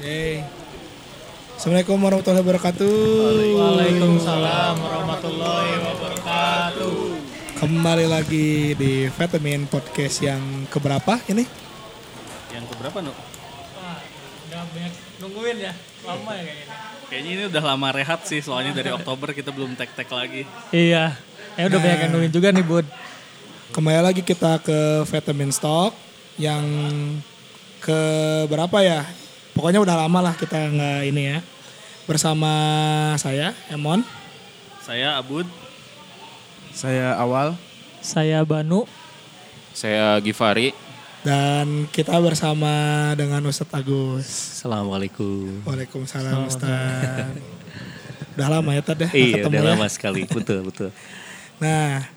Assalamualaikum warahmatullahi wabarakatuh. Waalaikumsalam warahmatullahi wabarakatuh. Kembali lagi di Vitamin Podcast yang keberapa ini? Yang keberapa nu? Wah, udah banyak nungguin ya, lama ya kayaknya. Kayaknya ini udah lama rehat sih, soalnya dari Oktober kita belum tek-tek lagi. Iya, ya udah banyak yang nungguin juga nih bud. Kembali lagi kita ke Vitamin Stock yang ke berapa ya? Pokoknya udah lama lah kita nggak ini ya. Bersama saya Emon. Saya Abud, Saya awal. Saya Banu. Saya Givari. Dan kita bersama dengan Ustadz Agus. Assalamualaikum. Waalaikumsalam Ustadz. Udah lama ya tadi Iya, ketemu udah ya. lama sekali. Betul, betul. Nah,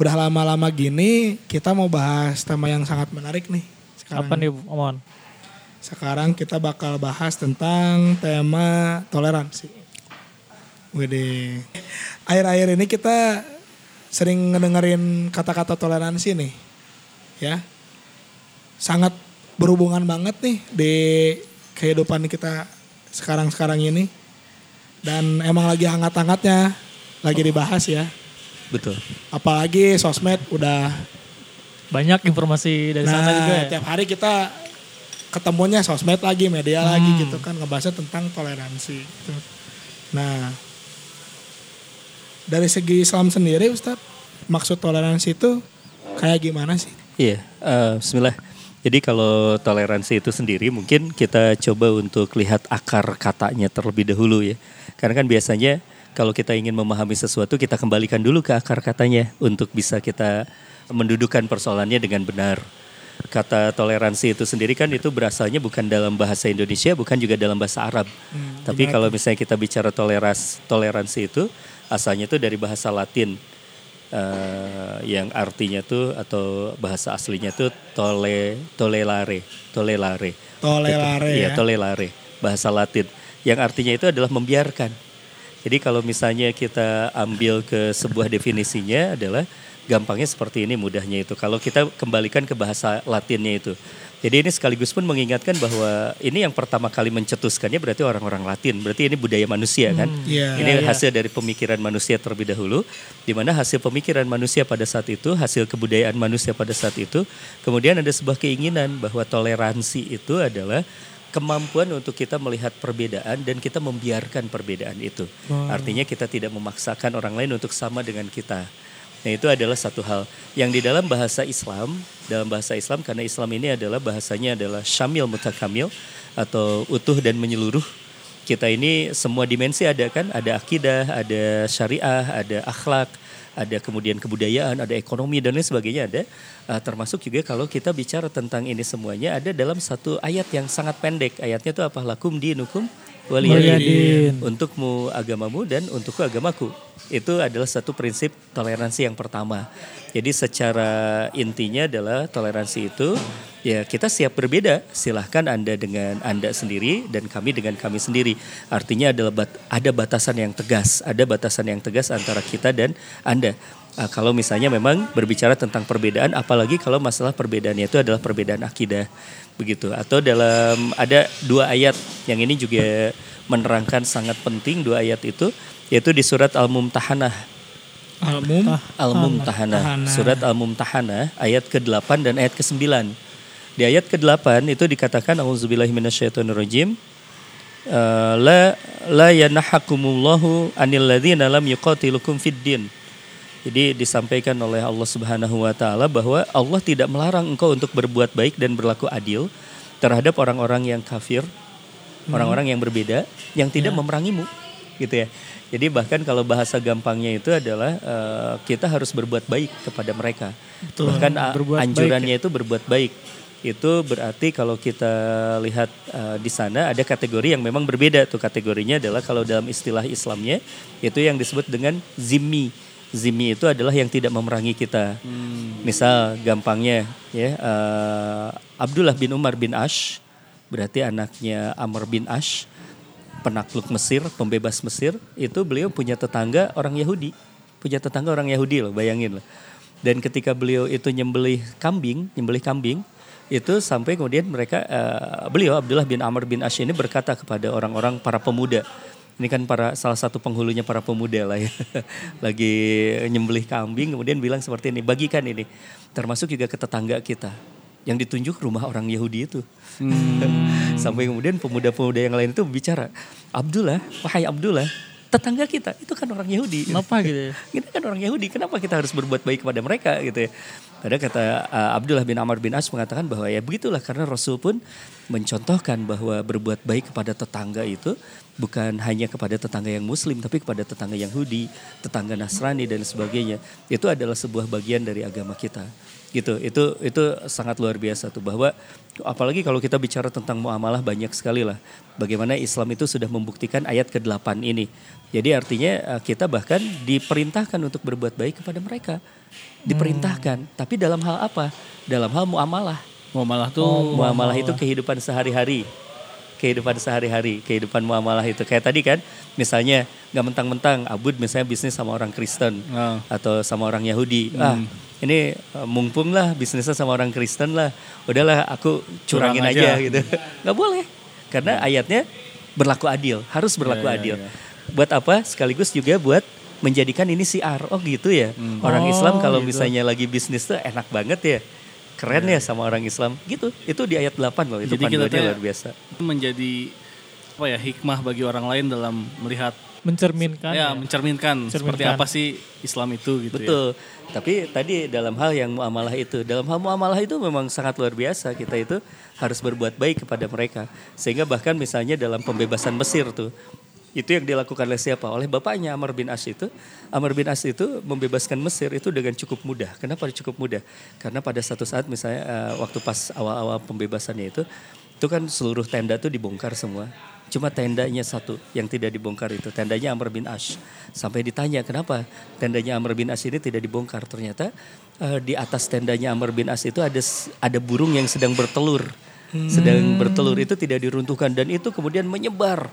udah lama-lama gini kita mau bahas tema yang sangat menarik nih. Sekarang. Apa nih Omon? Sekarang kita bakal bahas tentang tema toleransi. Wede. Akhir-akhir ini kita sering ngedengerin kata-kata toleransi nih. Ya. Sangat berhubungan banget nih di kehidupan kita sekarang-sekarang ini. Dan emang lagi hangat-hangatnya lagi dibahas ya. Betul. Apalagi sosmed udah Banyak informasi dari sana juga ya. tiap hari kita ketemunya sosmed lagi, media Hmm. lagi gitu kan ngebahasnya tentang toleransi. gitu. Nah, dari segi Islam sendiri Ustadz, maksud toleransi itu kayak gimana sih? Iya, eh, bismillah. Jadi kalau toleransi itu sendiri mungkin kita coba untuk lihat akar katanya terlebih dahulu ya. Karena kan biasanya kalau kita ingin memahami sesuatu kita kembalikan dulu ke akar katanya untuk bisa kita mendudukan persoalannya dengan benar. Kata toleransi itu sendiri kan itu berasalnya bukan dalam bahasa Indonesia, bukan juga dalam bahasa Arab. Tapi kalau misalnya kita bicara toleras, toleransi itu asalnya itu dari bahasa Latin. Eh, yang artinya tuh atau bahasa aslinya tuh tole tolelare tolelare. Tolerare Itu- iya, ya. tolelare bahasa Latin. Yang artinya itu adalah membiarkan. Jadi kalau misalnya kita ambil ke sebuah definisinya adalah gampangnya seperti ini mudahnya itu. Kalau kita kembalikan ke bahasa Latinnya itu. Jadi ini sekaligus pun mengingatkan bahwa ini yang pertama kali mencetuskannya berarti orang-orang Latin. Berarti ini budaya manusia kan? Iya. ini hasil dari pemikiran manusia terlebih dahulu, di mana hasil pemikiran manusia pada saat itu, hasil kebudayaan manusia pada saat itu, kemudian ada sebuah keinginan bahwa toleransi itu adalah kemampuan untuk kita melihat perbedaan dan kita membiarkan perbedaan itu. Artinya kita tidak memaksakan orang lain untuk sama dengan kita. Nah itu adalah satu hal. Yang di dalam bahasa Islam, dalam bahasa Islam karena Islam ini adalah bahasanya adalah syamil mutakamil atau utuh dan menyeluruh. Kita ini semua dimensi ada kan? Ada akidah ada syariah ada akhlak ada kemudian kebudayaan ada ekonomi dan lain sebagainya ada. Uh, termasuk juga kalau kita bicara tentang ini semuanya ada dalam satu ayat yang sangat pendek. Ayatnya itu apa? Lakum dinukum waliyadin. Waliyadin. untukmu agamamu dan untukku agamaku. Itu adalah satu prinsip toleransi yang pertama. Jadi secara intinya adalah toleransi itu ya kita siap berbeda silahkan anda dengan anda sendiri dan kami dengan kami sendiri artinya adalah bat- ada batasan yang tegas ada batasan yang tegas antara kita dan anda Ah, kalau misalnya memang berbicara tentang perbedaan apalagi kalau masalah perbedaannya itu adalah perbedaan akidah begitu atau dalam ada dua ayat yang ini juga menerangkan sangat penting dua ayat itu yaitu di surat Al-Mumtahanah Al-Mum. Al-Mumtahanah. Surat Al-Mumtahanah ayat ke-8 dan ayat ke-9. Di ayat ke-8 itu dikatakan auzubillahi minasyaitonirrajim eh, la la yanahakumullahu anil ladzina lam yuqatilukum fid din. Jadi disampaikan oleh Allah Subhanahu wa taala bahwa Allah tidak melarang engkau untuk berbuat baik dan berlaku adil terhadap orang-orang yang kafir, orang-orang yang berbeda yang tidak memerangimu gitu ya. Jadi bahkan kalau bahasa gampangnya itu adalah eh, kita harus berbuat baik kepada mereka. Bahkan a- Berbuat baik anjurannya itu berbuat baik. Itu berarti kalau kita lihat eh, di sana ada kategori yang memang berbeda tuh kategorinya adalah kalau dalam istilah Islamnya itu yang disebut dengan zimmi. Zimmi itu adalah yang tidak memerangi kita. Misal gampangnya ya eh, Abdullah bin Umar bin Ash berarti anaknya Amr bin Ash penakluk Mesir, pembebas Mesir, itu beliau punya tetangga orang Yahudi. Punya tetangga orang Yahudi loh, bayangin loh. Dan ketika beliau itu nyembelih kambing, nyembelih kambing, Itu sampai kemudian mereka eh, beliau Abdullah bin Amr bin Ash ini berkata kepada orang-orang para pemuda. Ini kan para salah satu penghulunya para pemuda lah ya. Lagi nyembelih kambing kemudian bilang seperti ini, bagikan ini. Termasuk juga ke tetangga kita yang ditunjuk rumah orang Yahudi itu. Sampai kemudian pemuda-pemuda yang lain itu bicara, Abdullah, wahai Abdullah, tetangga kita itu kan orang Yahudi. Kenapa gitu ya? Kita kan orang Yahudi, kenapa kita harus berbuat baik kepada mereka gitu ya. Ada kata uh, Abdullah bin Amr bin As mengatakan bahwa ya begitulah karena Rasul pun mencontohkan bahwa berbuat baik kepada tetangga itu bukan hanya kepada tetangga yang muslim tapi kepada tetangga Yahudi, tetangga Nasrani dan sebagainya. Itu adalah sebuah bagian dari agama kita. Gitu. Itu itu sangat luar biasa tuh bahwa apalagi kalau kita bicara tentang muamalah banyak sekali lah bagaimana Islam itu sudah membuktikan ayat ke-8 ini. Jadi artinya uh, kita bahkan diperintahkan untuk berbuat baik kepada mereka. Diperintahkan, tapi dalam hal apa? Dalam hal muamalah. Muamalah tuh Oh, muamalah itu kehidupan sehari-hari. Kehidupan sehari-hari, kehidupan muamalah itu. Kayak tadi kan, misalnya nggak mentang-mentang Abud misalnya bisnis sama orang Kristen Ah. atau sama orang Yahudi. Ah, ini uh, mumpung lah bisnisnya sama orang Kristen lah. Udahlah aku curangin Curang aja. aja. gitu. Nggak boleh. Karena ayatnya berlaku adil, harus berlaku Ya, ya, adil. ya. Buat apa? Sekaligus juga buat menjadikan ini siar. Oh gitu ya. Orang Oh, Islam kalau gitu. misalnya lagi bisnis tuh enak banget ya. Keren ya sama orang Islam. Gitu. Itu di ayat 8 loh. Itu Jadi kita panduannya luar biasa. menjadi apa ya hikmah bagi orang lain dalam melihat Mencerminkan ya, ya. mencerminkan seperti Mencerminkan. apa sih Islam itu gitu ya. Betul. Tapi tadi dalam hal yang muamalah itu, dalam hal muamalah itu memang sangat luar biasa. Kita itu harus berbuat baik kepada mereka. Sehingga bahkan misalnya dalam pembebasan Mesir tuh, itu yang dilakukan oleh siapa? Oleh bapaknya Amr bin As itu. Amr bin As itu membebaskan Mesir itu dengan cukup mudah. Kenapa cukup mudah? Karena pada satu saat misalnya eh, waktu pas awal-awal pembebasannya itu, itu kan seluruh tenda tuh dibongkar semua. Cuma tendanya satu yang tidak dibongkar itu, tendanya Amr bin Ash. Sampai ditanya kenapa tendanya Amr bin Ash ini tidak dibongkar. Ternyata eh, di atas tendanya Amr bin Ash itu ada ada burung yang sedang bertelur. Sedang bertelur itu tidak diruntuhkan dan itu kemudian menyebar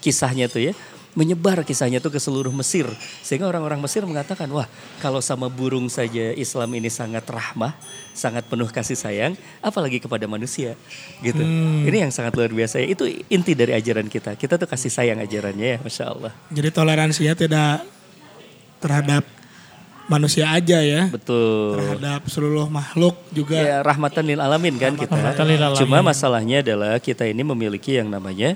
kisahnya tuh ya. Menyebar kisahnya tuh ke seluruh Mesir. Sehingga orang-orang Mesir mengatakan, wah kalau sama burung saja Islam ini sangat rahmah, sangat penuh kasih sayang, apalagi kepada manusia. gitu. Ini yang sangat luar biasa. ya. Itu inti dari ajaran kita. Kita tuh kasih sayang ajarannya ya, Masya Allah. Jadi toleransinya tidak terhadap manusia aja ya. Betul. Terhadap seluruh makhluk juga. Ya, rahmatan lil alamin kan kita. Rahmatan lil alamin. Cuma masalahnya adalah kita ini memiliki yang namanya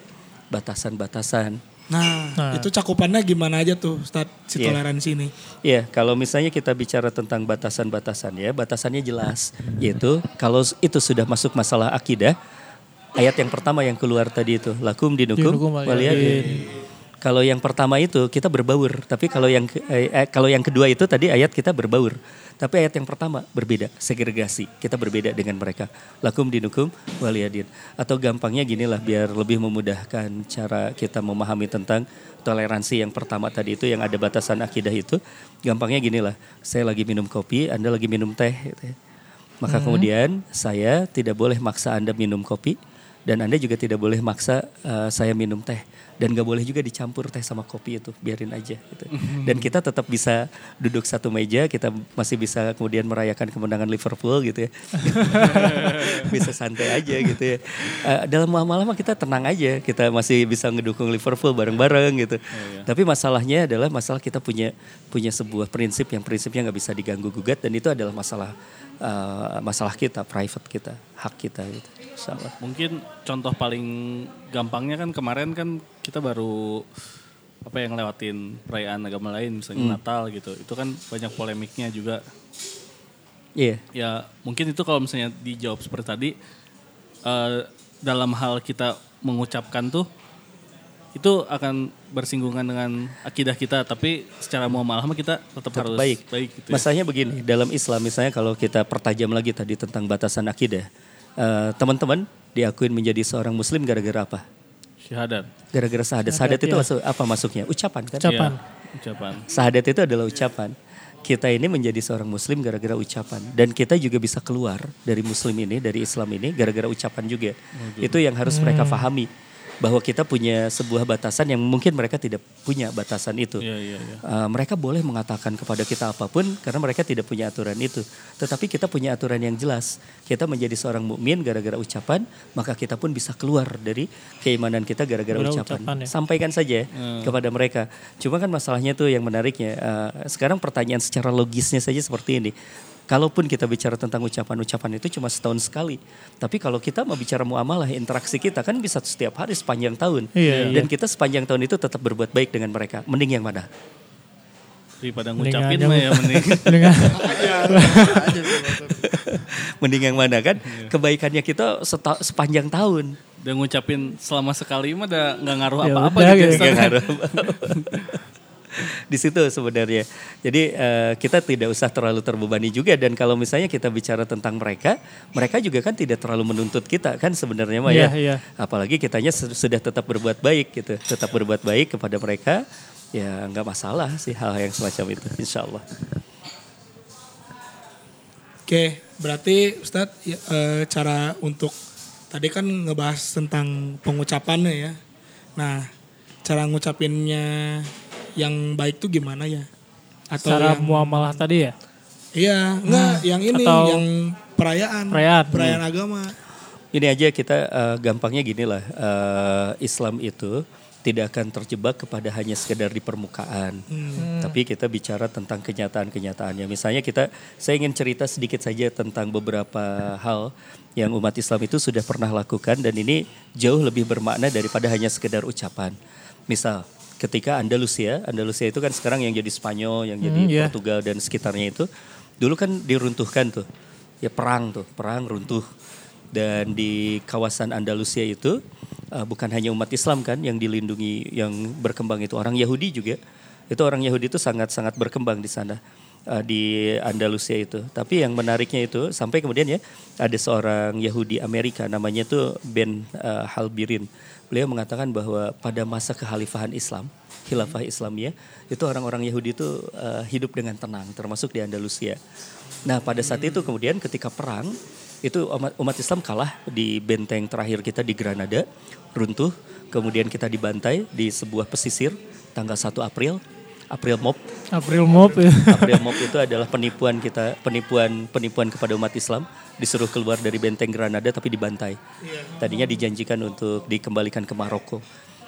batasan-batasan. Nah, Nah. itu cakupannya gimana aja tuh Ustaz si Iya. toleransi ini? Ya, kalau misalnya kita bicara tentang batasan-batasan ya, batasannya jelas. Yaitu kalau itu sudah masuk masalah akidah, ayat yang pertama yang keluar tadi itu, lakum dinukum Dinukum waliyadin. Kalau yang pertama itu kita berbaur, tapi kalau yang eh, eh, kalau yang kedua itu tadi ayat kita berbaur. Tapi ayat yang pertama berbeda, segregasi. Kita berbeda dengan mereka. Lakum dinukum waliyadin. Atau gampangnya gini lah biar lebih memudahkan cara kita memahami tentang toleransi yang pertama tadi itu yang ada batasan akidah itu. Gampangnya gini lah, saya lagi minum kopi, Anda lagi minum teh. gitu ya. Maka kemudian saya tidak boleh maksa Anda minum kopi dan Anda juga tidak boleh maksa uh, saya minum teh dan gak boleh juga dicampur teh sama kopi itu biarin aja gitu. dan kita tetap bisa duduk satu meja kita masih bisa kemudian merayakan kemenangan Liverpool gitu ya. Bisa santai aja gitu ya. Uh, dalam mah kita tenang aja kita masih bisa ngedukung Liverpool bareng-bareng gitu. Tapi masalahnya adalah masalah kita punya punya sebuah prinsip yang prinsipnya nggak bisa diganggu gugat dan itu adalah masalah uh, masalah kita private kita hak kita gitu. Insya Allah. Mungkin contoh paling gampangnya kan kemarin kan kita baru apa yang lewatin perayaan agama lain misalnya Natal gitu. Itu kan banyak polemiknya juga. Iya. Ya mungkin itu kalau misalnya dijawab seperti tadi eh, dalam hal kita mengucapkan tuh itu akan bersinggungan dengan akidah kita tapi secara muamalah kita tetap, Tetap harus baik. baik gitu ya. Masalahnya begini, dalam Islam misalnya kalau kita pertajam lagi tadi tentang batasan akidah, eh, teman-teman diakuin menjadi seorang muslim gara-gara apa? Syahadat. Gara-gara sahadat. Sahadat itu masuk, apa masuknya? Ucapan kan? Ucapan. Iya, ucapan. Sahadat itu adalah ucapan. Kita ini menjadi seorang muslim gara-gara ucapan dan kita juga bisa keluar dari muslim ini, dari Islam ini gara-gara ucapan juga. Itu yang harus mereka pahami bahwa kita punya sebuah batasan yang mungkin mereka tidak punya batasan itu. Iya, iya, iya. Uh, mereka boleh mengatakan kepada kita apa pun karena mereka tidak punya aturan itu. Tetapi kita punya aturan yang jelas. Kita menjadi seorang mukmin gara-gara ucapan, maka kita pun bisa keluar dari keimanan kita gara-gara Gara ucapan. ucapan ya. Sampaikan saja kepada mereka. Cuma kan masalahnya tuh yang menariknya. uh, sekarang pertanyaan secara logisnya saja seperti ini. Kalaupun kita bicara tentang ucapan-ucapan itu cuma setahun sekali. Tapi kalau kita mau bicara muamalah, interaksi kita kan bisa setiap hari sepanjang tahun. Iya, Dan kita sepanjang tahun itu tetap berbuat baik dengan mereka. Mending yang mana? Daripada ngucapin yang- mah ya mending. Mending yang mana kan? Kebaikannya kita seta- sepanjang tahun. Dan ngucapin selama sekali mah udah nggak ngaruh Ya apa-apa udah gitu. gitu. Nggak ngaruh. Di situ sebenarnya. Jadi eh, kita tidak usah terlalu terbebani juga dan kalau misalnya kita bicara tentang mereka, mereka juga kan tidak terlalu menuntut kita kan sebenarnya mah Iya, ya. iya. Apalagi kitanya su- sudah tetap berbuat baik gitu, tetap berbuat baik kepada mereka. Ya nggak masalah sih hal yang semacam itu, insya Allah. Oke, berarti Ustadz ya, eh, cara untuk tadi kan ngebahas tentang pengucapannya ya. Nah, cara ngucapinnya yang baik tuh gimana ya? Atau cara yang, muamalah tadi ya. Iya, enggak yang ini Atau- yang perayaan. Perayaan. Perayaan agama. Ini aja kita eh, gampangnya gini lah, eh, Islam itu tidak akan terjebak kepada hanya sekedar di permukaan, tapi kita bicara tentang kenyataan-kenyataannya. Misalnya kita, saya ingin cerita sedikit saja tentang beberapa hal yang umat Islam itu sudah pernah lakukan dan ini jauh lebih bermakna daripada hanya sekedar ucapan. Misal, ketika Andalusia, Andalusia itu kan sekarang yang jadi Spanyol, yang jadi Hmm, iya. Portugal dan sekitarnya itu, dulu kan diruntuhkan tuh, ya perang tuh, perang runtuh. Dan di kawasan Andalusia itu uh, bukan hanya umat Islam kan yang dilindungi yang berkembang itu orang Yahudi juga. Itu orang Yahudi itu sangat-sangat berkembang di sana uh, di Andalusia itu. Tapi yang menariknya itu sampai kemudian ya ada seorang Yahudi Amerika namanya tuh Ben uh, Halbirin beliau mengatakan bahwa pada masa kekhalifahan Islam khilafah Islamiyah itu orang-orang Yahudi itu uh, hidup dengan tenang termasuk di Andalusia. Nah pada saat itu kemudian ketika perang itu umat, umat Islam kalah di benteng terakhir kita di Granada, runtuh, kemudian kita dibantai di sebuah pesisir tanggal 1 April, April Mop. April Mop ya. April Mop itu adalah penipuan kita, penipuan penipuan kepada umat Islam, disuruh keluar dari benteng Granada tapi dibantai. Tadinya dijanjikan untuk dikembalikan ke Maroko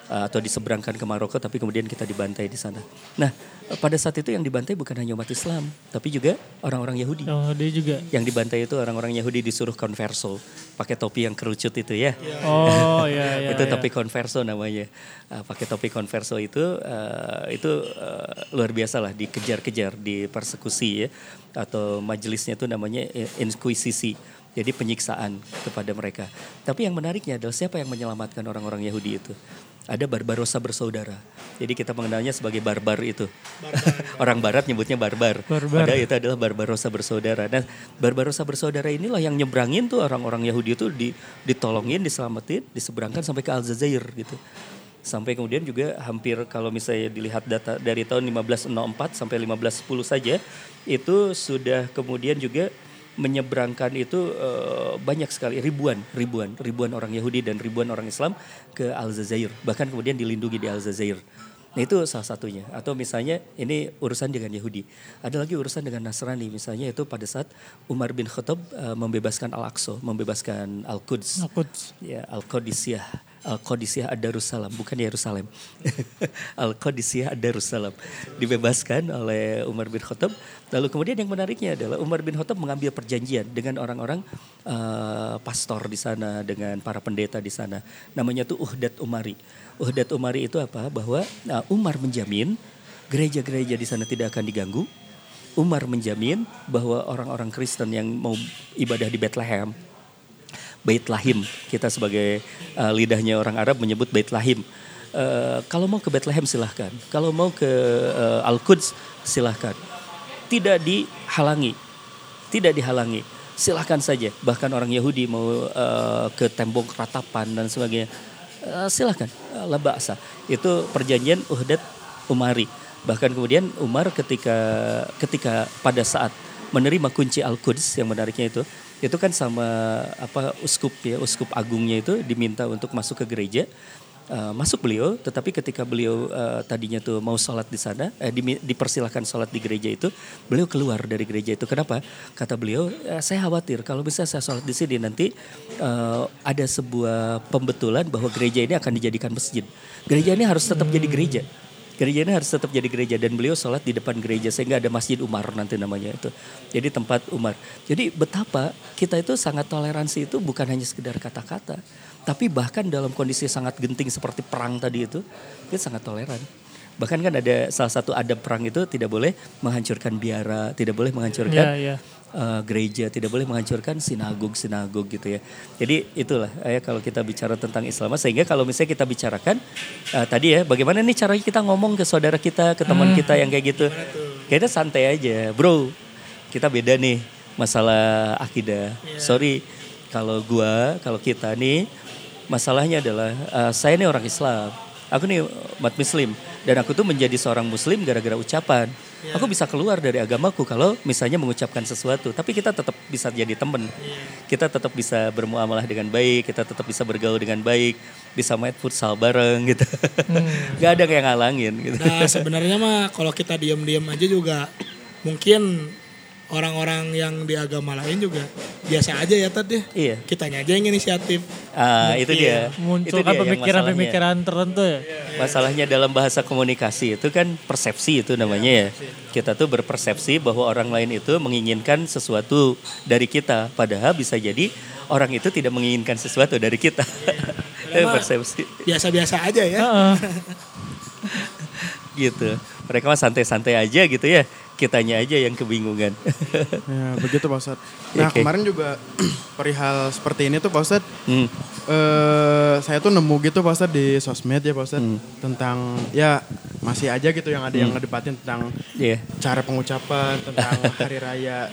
uh, atau diseberangkan ke Maroko tapi kemudian kita dibantai di sana. Nah, uh, pada saat itu yang dibantai bukan hanya umat Islam, tapi juga orang-orang Yahudi. Oh, dia juga. Yang dibantai itu orang-orang Yahudi disuruh konverso, pakai topi yang kerucut itu ya. Oh, iya iya. itu topi konverso namanya. Uh, pakai topi konverso itu uh, itu uh, luar biasa lah dikejar-kejar, dipersekusi ya atau majelisnya itu namanya inkuisisi. Jadi penyiksaan kepada mereka. Tapi yang menariknya adalah siapa yang menyelamatkan orang-orang Yahudi itu? Ada Barbarossa bersaudara. Jadi kita mengenalnya sebagai barbar itu. Orang barat nyebutnya barbar. Barbar. Padahal itu adalah Barbarossa bersaudara. Nah, Barbarossa bersaudara inilah yang nyebrangin tuh orang-orang Yahudi itu di, ditolongin, diselamatin, diseberangkan sampai ke Aljazair gitu. Sampai kemudian juga hampir kalau misalnya dilihat data dari tahun 1504 sampai 1510 saja itu sudah kemudian juga menyeberangkan itu eh, banyak sekali ribuan ribuan ribuan orang Yahudi dan ribuan orang Islam ke Aljazair bahkan kemudian dilindungi di Aljazair. Nah itu salah satunya. Atau misalnya ini urusan dengan Yahudi. Ada lagi urusan dengan Nasrani. Misalnya itu pada saat Umar bin Khattab eh, membebaskan Al-Aqsa, membebaskan Al-Quds. Quds. Ya, Al-Qadisiyah. Al-Qadisiyah Ad-Darussalam, bukan Yerusalem. Al-Qadisiyah Ad-Darussalam. Dibebaskan oleh Umar bin Khattab. Lalu kemudian yang menariknya adalah Umar bin Khattab mengambil perjanjian dengan orang-orang eh, pastor di sana, dengan para pendeta di sana. Namanya tuh Uhdat Umari. Uhdat Umari itu apa? Bahwa nah, Umar menjamin gereja-gereja di sana tidak akan diganggu. Umar menjamin bahwa orang-orang Kristen yang mau ibadah di Bethlehem, Bait Lahim. Kita sebagai uh, lidahnya orang Arab menyebut Bait Lahim. Uh, kalau mau ke Bethlehem silahkan. Kalau mau ke uh, Al-Quds silahkan. Tidak dihalangi. Tidak dihalangi. Silahkan saja. Bahkan orang Yahudi mau uh, ke tembok ratapan dan sebagainya. Uh, silahkan. Uh, la ba'sa. Itu perjanjian Uhdat Umari. Bahkan kemudian Umar ketika ketika pada saat menerima kunci Al-Quds yang menariknya itu itu kan sama apa uskup ya uskup agungnya itu diminta untuk masuk ke gereja uh, masuk beliau, tetapi ketika beliau uh, tadinya tuh mau sholat di sana, eh, dipersilahkan sholat di gereja itu, beliau keluar dari gereja itu. Kenapa? Kata beliau, "Eh, saya khawatir kalau bisa saya sholat di sini nanti uh, ada sebuah pembetulan bahwa gereja ini akan dijadikan masjid. Gereja ini harus tetap jadi gereja. Gereja ini harus tetap jadi gereja dan beliau sholat di depan gereja sehingga ada Masjid Umar nanti namanya itu. Jadi tempat Umar. Jadi betapa kita itu sangat toleransi itu bukan hanya sekedar kata-kata, tapi bahkan dalam kondisi sangat genting seperti perang tadi itu, kita sangat toleran. Bahkan kan ada salah satu adab perang itu tidak boleh menghancurkan biara, tidak boleh menghancurkan Iya, iya. Uh, gereja, tidak boleh menghancurkan sinagog-sinagog gitu ya. Jadi itulah ya kalau kita bicara tentang Islam sehingga kalau misalnya kita bicarakan uh, tadi ya bagaimana nih caranya kita ngomong ke saudara kita, ke teman kita yang kayak gitu. Kayaknya santai aja, bro. Kita beda nih masalah akidah. Sorry kalau gua, kalau kita nih masalahnya adalah uh, saya nih orang Islam. Aku nih umat muslim dan aku tuh menjadi seorang muslim gara-gara ucapan. Aku bisa keluar dari agamaku kalau misalnya mengucapkan sesuatu, tapi kita tetap bisa jadi temen. Kita tetap bisa bermuamalah dengan baik, kita tetap bisa bergaul dengan baik, bisa main futsal bareng gitu. Gak ada yang ngalangin gitu. Nah sebenarnya mah kalau kita diam-diam aja juga mungkin orang-orang yang di agama lain juga biasa aja ya Tad ya. Iya. Kitanya aja yang inisiatif. Ah, itu dia. Itu Munculkan dia yang pemikiran-pemikiran tertentu ya. Masalahnya dalam bahasa komunikasi itu kan persepsi itu namanya ya. Kita tuh berpersepsi bahwa orang lain itu menginginkan sesuatu dari kita. Padahal bisa jadi orang itu tidak menginginkan sesuatu dari kita. Itu persepsi Biasa-biasa aja ya. Heeh. gitu. Mereka mah santai-santai aja gitu ya. Kitanya aja yang kebingungan. Ya, begitu Pak Ustadz. Nah Oke. kemarin juga perihal seperti ini tuh Pak Ustadz, Hmm. eh, saya tuh nemu gitu Pak Ustadz di sosmed ya Pak Ustadz, Hmm. tentang ya masih aja gitu yang ada yang ngedebatin tentang Iya. cara pengucapan, tentang hari raya,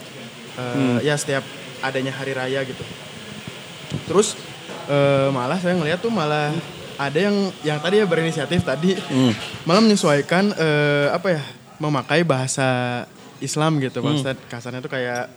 eh, Hmm. ya setiap adanya hari raya gitu. Terus eh, malah saya ngeliat tuh malah ada yang yang tadi ya berinisiatif tadi Hmm. malah menyesuaikan eh, apa ya memakai bahasa Islam gitu Pak Hmm. Kasarnya tuh kayak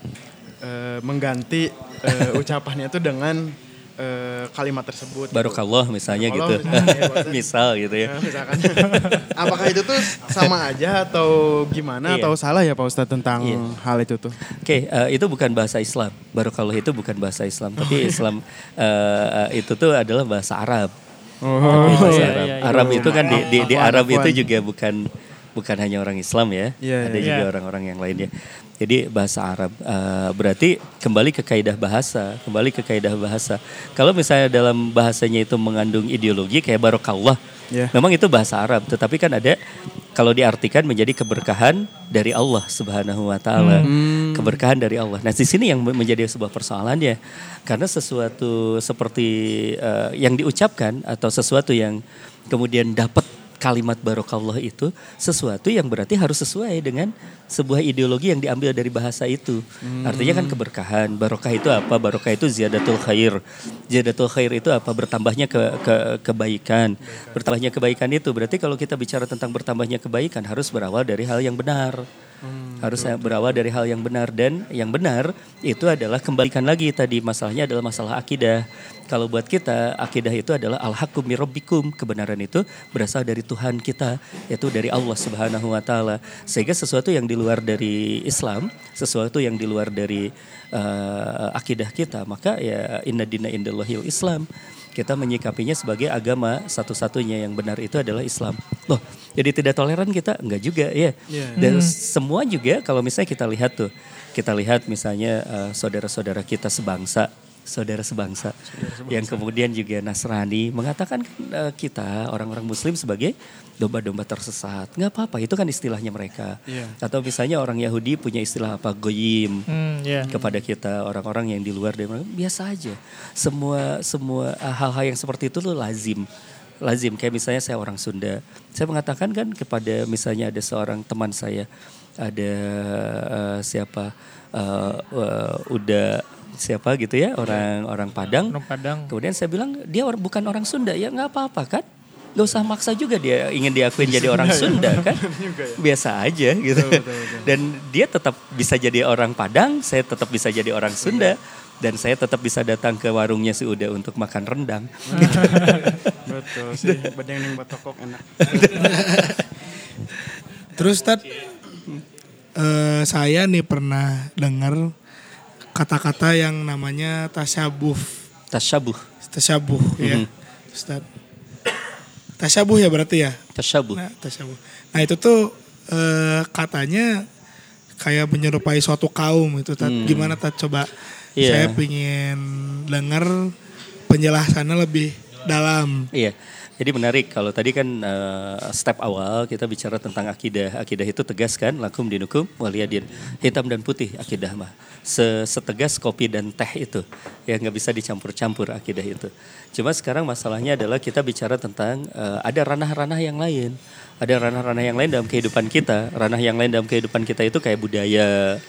eh, mengganti eh, ucapannya tuh dengan eh, kalimat tersebut. gitu. Barokallah misalnya gitu. Barokallah misalnya, ya. Misal gitu ya. Ya, misalkan. Apakah itu tuh sama aja atau gimana Iya. atau salah ya Pak Ustadz tentang Iya. hal itu tuh? Oke, eh, itu bukan bahasa Islam. Barokallah itu bukan bahasa Islam, Oh, tapi iya. Islam eh, itu tuh adalah bahasa Arab. Oh, bahasa iya, Arab. iya, iya. Arab itu kan di, di, di Arab itu juga bukan bukan hanya orang Islam ya, Iya, ada iya. juga Iya. orang-orang yang lainnya. Jadi bahasa Arab eh, berarti kembali ke kaidah bahasa, kembali ke kaidah bahasa. Kalau misalnya dalam bahasanya itu mengandung ideologi kayak barokallah, Iya. memang itu bahasa Arab, tetapi kan ada kalau diartikan menjadi keberkahan dari Allah Subhanahu wa taala. Keberkahan dari Allah. Nah, di sini yang menjadi sebuah persoalannya karena sesuatu seperti eh, yang diucapkan atau sesuatu yang kemudian dapat kalimat barokallah itu sesuatu yang berarti harus sesuai dengan sebuah ideologi yang diambil dari bahasa itu. Artinya kan keberkahan. Barokah itu apa? Barokah itu ziyadatul khair. Ziyadatul khair itu apa? Bertambahnya ke, ke kebaikan. Bertambahnya kebaikan itu berarti kalau kita bicara tentang bertambahnya kebaikan harus berawal dari hal yang benar. harus berawal dari hal yang benar dan yang benar itu adalah kembalikan lagi tadi masalahnya adalah masalah akidah. Kalau buat kita akidah itu adalah al-haqqum mir rabbikum. Kebenaran itu berasal dari Tuhan kita yaitu dari Allah Subhanahu wa taala. Sehingga sesuatu yang di luar dari Islam, sesuatu yang di luar dari eh, akidah kita, maka ya inna dina indallahil Islam kita menyikapinya sebagai agama satu-satunya yang benar itu adalah Islam. Loh, jadi tidak toleran kita? Enggak juga ya. Dan semua juga kalau misalnya kita lihat tuh, kita lihat misalnya eh, saudara-saudara kita sebangsa, saudara sebangsa, yang kemudian juga Nasrani mengatakan eh, kita orang-orang Muslim sebagai domba-domba tersesat. Nggak apa-apa, itu kan istilahnya mereka. Iya. Atau misalnya orang Yahudi punya istilah apa? Goyim Hmm, ya. kepada kita orang-orang yang di luar dari mereka biasa aja semua semua uh, hal-hal yang seperti itu tuh lazim lazim kayak misalnya saya orang Sunda saya mengatakan kan kepada misalnya ada seorang teman saya ada uh, siapa uh, uh, udah siapa gitu ya orang orang Padang. Orang Padang. kemudian saya bilang dia or- bukan orang Sunda ya nggak apa-apa kan? Gak usah maksa juga dia ingin diakuin jadi orang Sunda kan? Biasa aja gitu. dan dia tetap bisa jadi orang Padang saya tetap bisa jadi orang Sunda dan saya tetap bisa datang ke warungnya si Uda untuk makan rendang. Betul sih. Batokok enak. Terus Tat, eh, saya nih pernah dengar kata-kata yang namanya tasyabuh. Tasyabuh. Tasyabuh ya. Ustaz. Tasyabuh ya berarti ya? Tasyabuh. Nah, tasyabuh. Nah itu tuh eh, katanya kayak menyerupai suatu kaum itu. Tat. Gimana Tat coba? Iya. Saya pingin dengar penjelasannya lebih dalam. Iya. Jadi menarik kalau tadi kan eh, step awal kita bicara tentang akidah. Akidah itu tegas kan, lakum dinukum waliyadin. Hitam dan putih akidah mah. Se- Setegas kopi dan teh itu. Ya nggak bisa dicampur-campur akidah itu. Cuma sekarang masalahnya adalah kita bicara tentang eh, ada ranah-ranah yang lain. Ada ranah-ranah yang lain dalam kehidupan kita. Ranah yang lain dalam kehidupan kita itu kayak budaya,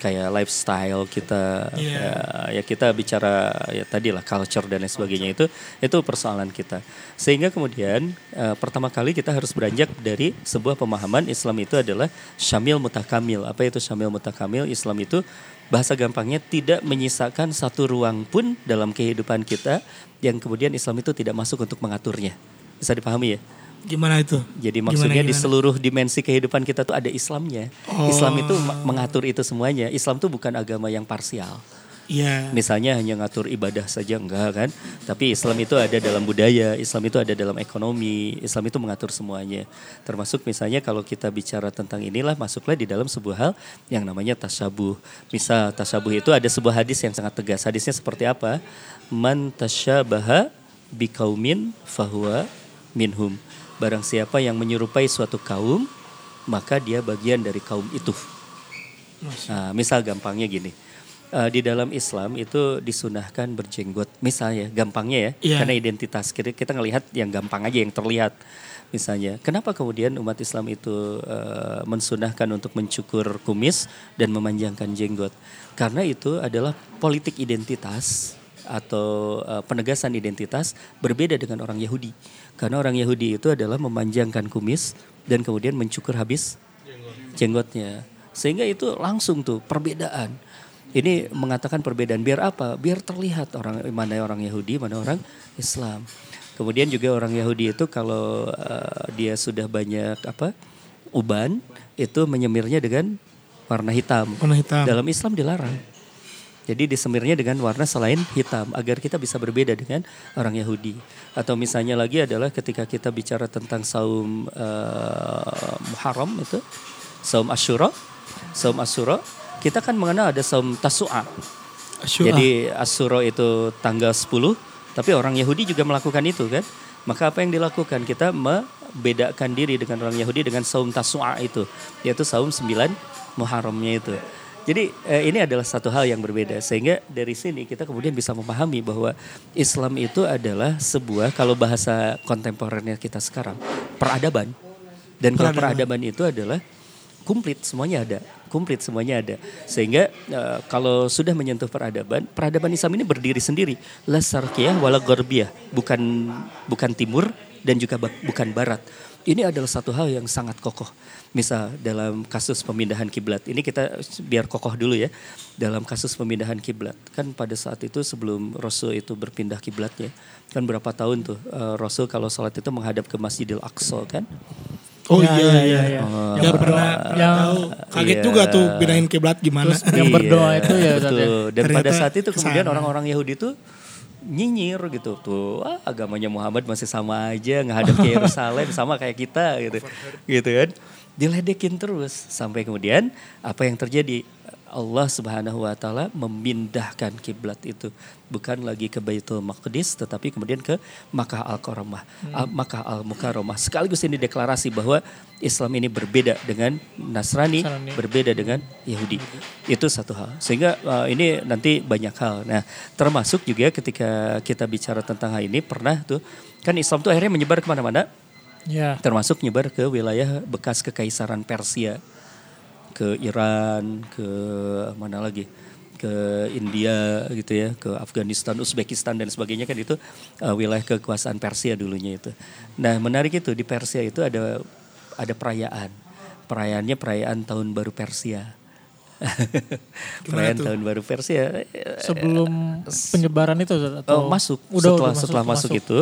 kayak lifestyle kita Iya. ya, ya kita bicara ya tadi lah culture dan lain sebagainya itu itu persoalan kita. Sehingga kemudian eh, pertama kali kita harus beranjak dari sebuah pemahaman Islam itu adalah syamil mutakamil. Apa itu syamil mutakamil? Islam itu bahasa gampangnya tidak menyisakan satu ruang pun dalam kehidupan kita yang kemudian Islam itu tidak masuk untuk mengaturnya. Bisa dipahami ya Gimana itu? jadi Gimana, maksudnya di gimana? seluruh dimensi kehidupan kita tuh ada Islamnya. Oh. Islam itu ma- mengatur itu semuanya. Islam tuh bukan agama yang parsial. Iya. Misalnya hanya ngatur ibadah saja enggak kan. Tapi Islam itu ada dalam budaya, Islam itu ada dalam ekonomi, Islam itu mengatur semuanya. Termasuk misalnya kalau kita bicara tentang inilah masuklah di dalam sebuah hal yang namanya tasyabuh. Misal tasyabuh itu ada sebuah hadis yang sangat tegas. Hadisnya seperti apa? Man tasyabaha biqaumin fahuwa minhum. Barang siapa yang menyerupai suatu kaum, maka dia bagian dari kaum itu. Nah, misal gampangnya gini. Eh, di dalam Islam itu disunahkan berjenggot. Misalnya, gampangnya ya, Iya. karena identitas kita kita ngelihat yang gampang aja yang terlihat. Misalnya, kenapa kemudian umat Islam itu eh, mensunahkan untuk mencukur kumis dan memanjangkan jenggot? Karena itu adalah politik identitas atau eh, penegasan identitas berbeda dengan orang Yahudi. Karena orang Yahudi itu adalah memanjangkan kumis dan kemudian mencukur habis jenggotnya. Sehingga itu langsung tuh perbedaan. Ini mengatakan perbedaan biar apa? Biar terlihat orang mana orang Yahudi, mana orang Islam. Kemudian juga orang Yahudi itu kalau eh, dia sudah banyak apa? uban itu menyemirnya dengan warna hitam. Warna hitam. Dalam Islam dilarang. Jadi disemirnya dengan warna selain hitam agar kita bisa berbeda dengan orang Yahudi. Atau misalnya lagi adalah ketika kita bicara tentang saum eh, Muharram itu, saum Ashura, saum Ashura, kita kan mengenal ada saum Tasu'a. Asyura. Jadi Ashura itu tanggal 10, tapi orang Yahudi juga melakukan itu kan. Maka apa yang dilakukan? Kita membedakan diri dengan orang Yahudi dengan saum Tasu'a itu, yaitu saum 9 Muharramnya itu. Jadi eh, ini adalah satu hal yang berbeda. Sehingga dari sini kita kemudian bisa memahami bahwa Islam itu adalah sebuah kalau bahasa kontemporer kita sekarang peradaban. Dan kalau Peradaban. itu adalah komplit semuanya ada. Komplit semuanya ada. Sehingga eh, kalau sudah menyentuh peradaban peradaban Islam ini berdiri sendiri. La sarqiyah wala gharbiyah. Bukan bukan timur dan juga bukan barat. Ini adalah satu hal yang sangat kokoh misal dalam kasus pemindahan kiblat ini kita biar kokoh dulu ya dalam kasus pemindahan kiblat kan pada saat itu sebelum Rasul itu berpindah kiblatnya kan berapa tahun tuh eh, Rasul kalau sholat itu menghadap ke Masjidil Aqsa kan Oh Ya, iya ya, iya. ya, ya. Ya, pernah yang tahu. Kaget Iya. juga tuh pindahin kiblat gimana. Terus Yang berdoa itu ya, Ustaz, ya? Betul. Dan pada Ternyata saat itu kemudian orang-orang Yahudi itu nyinyir gitu tuh wah agamanya Muhammad masih sama aja ngadap ke Yerusalem sama kayak kita gitu gitu kan diledekin terus sampai kemudian apa yang terjadi Allah Subhanahu wa taala memindahkan kiblat itu bukan lagi ke Baitul Maqdis tetapi kemudian ke Makkah Al-Karamah, Al- Makkah Al-Mukarramah. Sekaligus ini deklarasi bahwa Islam ini berbeda dengan Nasrani, Nasrani. berbeda dengan Yahudi. Itu satu hal. Sehingga uh, ini nanti banyak hal. Nah, termasuk juga ketika kita bicara tentang hal ini pernah tuh kan Islam tuh akhirnya menyebar ke mana-mana Ya. termasuk nyebar ke wilayah bekas kekaisaran Persia. Ke Iran ke mana lagi? Ke India gitu ya ke Afghanistan Uzbekistan dan sebagainya kan itu uh, wilayah kekuasaan Persia dulunya itu. Nah menarik itu di Persia itu ada ada perayaan. Perayaannya perayaan tahun baru Persia. Perayaan tahun baru Persia eh, Sebelum penyebaran itu atau Oh, masuk. Udah, setelah udah setelah masuk, itu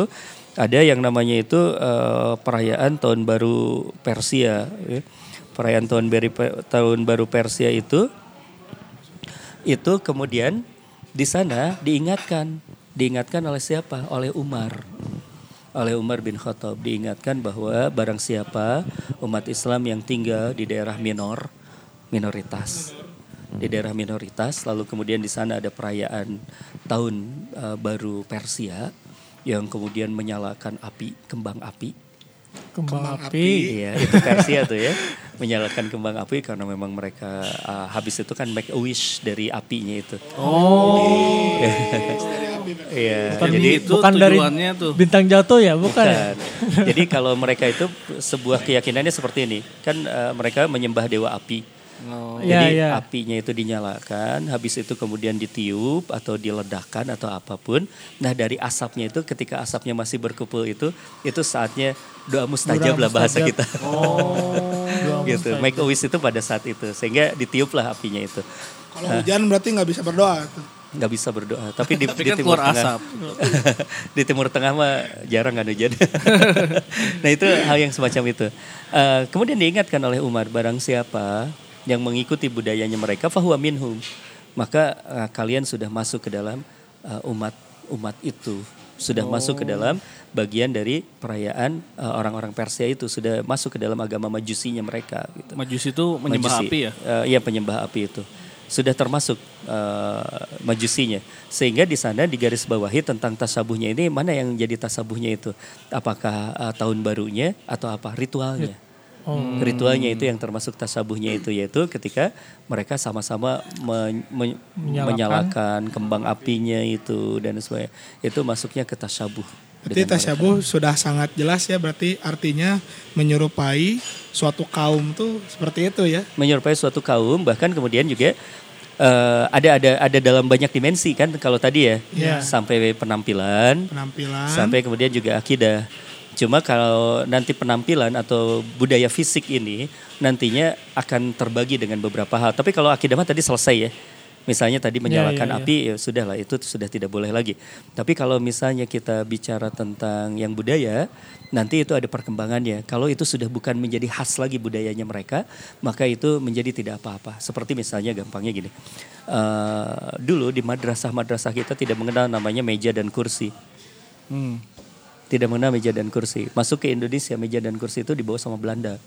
ada yang namanya itu eh, perayaan tahun baru Persia ya. perayaan tahun baru tahun baru Persia itu itu kemudian di sana diingatkan. Diingatkan oleh siapa? Oleh Umar. Oleh Umar bin Khattab. Diingatkan bahwa barang siapa umat Islam yang tinggal di daerah minor minoritas di daerah minoritas lalu kemudian di sana ada perayaan tahun eh, baru Persia yang kemudian menyalakan api kembang api kembang, api. iya itu Persia tuh ya menyalakan kembang api karena memang mereka eh, habis itu kan make a wish dari apinya itu oh iya Bukan, jadi itu bukan dari tuh. bintang jatuh ya, bukan, ya? Bukan. Jadi kalau mereka itu sebuah keyakinannya seperti ini, kan eh, mereka menyembah dewa api. Oh. Jadi iya. apinya itu dinyalakan, habis itu kemudian ditiup atau diledakkan atau apa pun. Nah dari asapnya itu, ketika asapnya masih berkumpul itu, itu saatnya doa mustajab Doa lah bahasa mustajab. kita. Doa gitu. mustajab. Make a wish itu pada saat itu, sehingga ditiuplah apinya itu. Kalau hujan berarti nggak bisa berdoa tuh. nggak bisa berdoa, tapi di, Tapi di kan timur tengah, asap. di timur tengah mah jarang nggak hujan. nah itu hal yang semacam itu. Eh, kemudian diingatkan oleh Umar, barang siapa yang mengikuti budayanya mereka, fahuwa minhum, maka eh, kalian sudah masuk ke dalam eh, umat umat itu, sudah masuk ke dalam bagian dari perayaan eh, orang-orang Persia itu, sudah masuk ke dalam agama majusinya mereka. Gitu. Majus itu menyembah Majusi. api ya? Eh, Iya penyembah api itu sudah termasuk eh, majusinya sehingga di sana di garis bawahi tentang tasabuhnya ini mana yang jadi tasabuhnya itu apakah eh, tahun barunya atau apa ritualnya Oh. ritualnya itu yang termasuk tasabuhnya itu yaitu ketika mereka sama-sama men- men- Menyalakan. menyalakan kembang apinya itu dan sebagainya itu masuknya ke tasabuh Berarti tasyabuh sudah sangat jelas ya berarti artinya menyerupai suatu kaum tuh seperti itu ya. menyerupai suatu kaum bahkan kemudian juga eh, ada ada ada dalam banyak dimensi kan kalau tadi ya Iya. sampai penampilan Penampilan. sampai kemudian juga akidah cuma kalau nanti penampilan atau budaya fisik ini nantinya akan terbagi dengan beberapa hal. Tapi kalau akidah mah tadi selesai ya. Misalnya tadi menyalakan iya, iya. api ya sudahlah itu sudah tidak boleh lagi. Tapi kalau misalnya kita bicara tentang yang budaya nanti itu ada perkembangannya. Kalau itu sudah bukan menjadi khas lagi budayanya mereka maka itu menjadi tidak apa-apa. Seperti misalnya gampangnya gini. Eh, dulu di madrasah-madrasah kita tidak mengenal namanya meja dan kursi. Hmm. Tidak mengenal meja dan kursi. Masuk ke Indonesia meja dan kursi itu dibawa sama Belanda.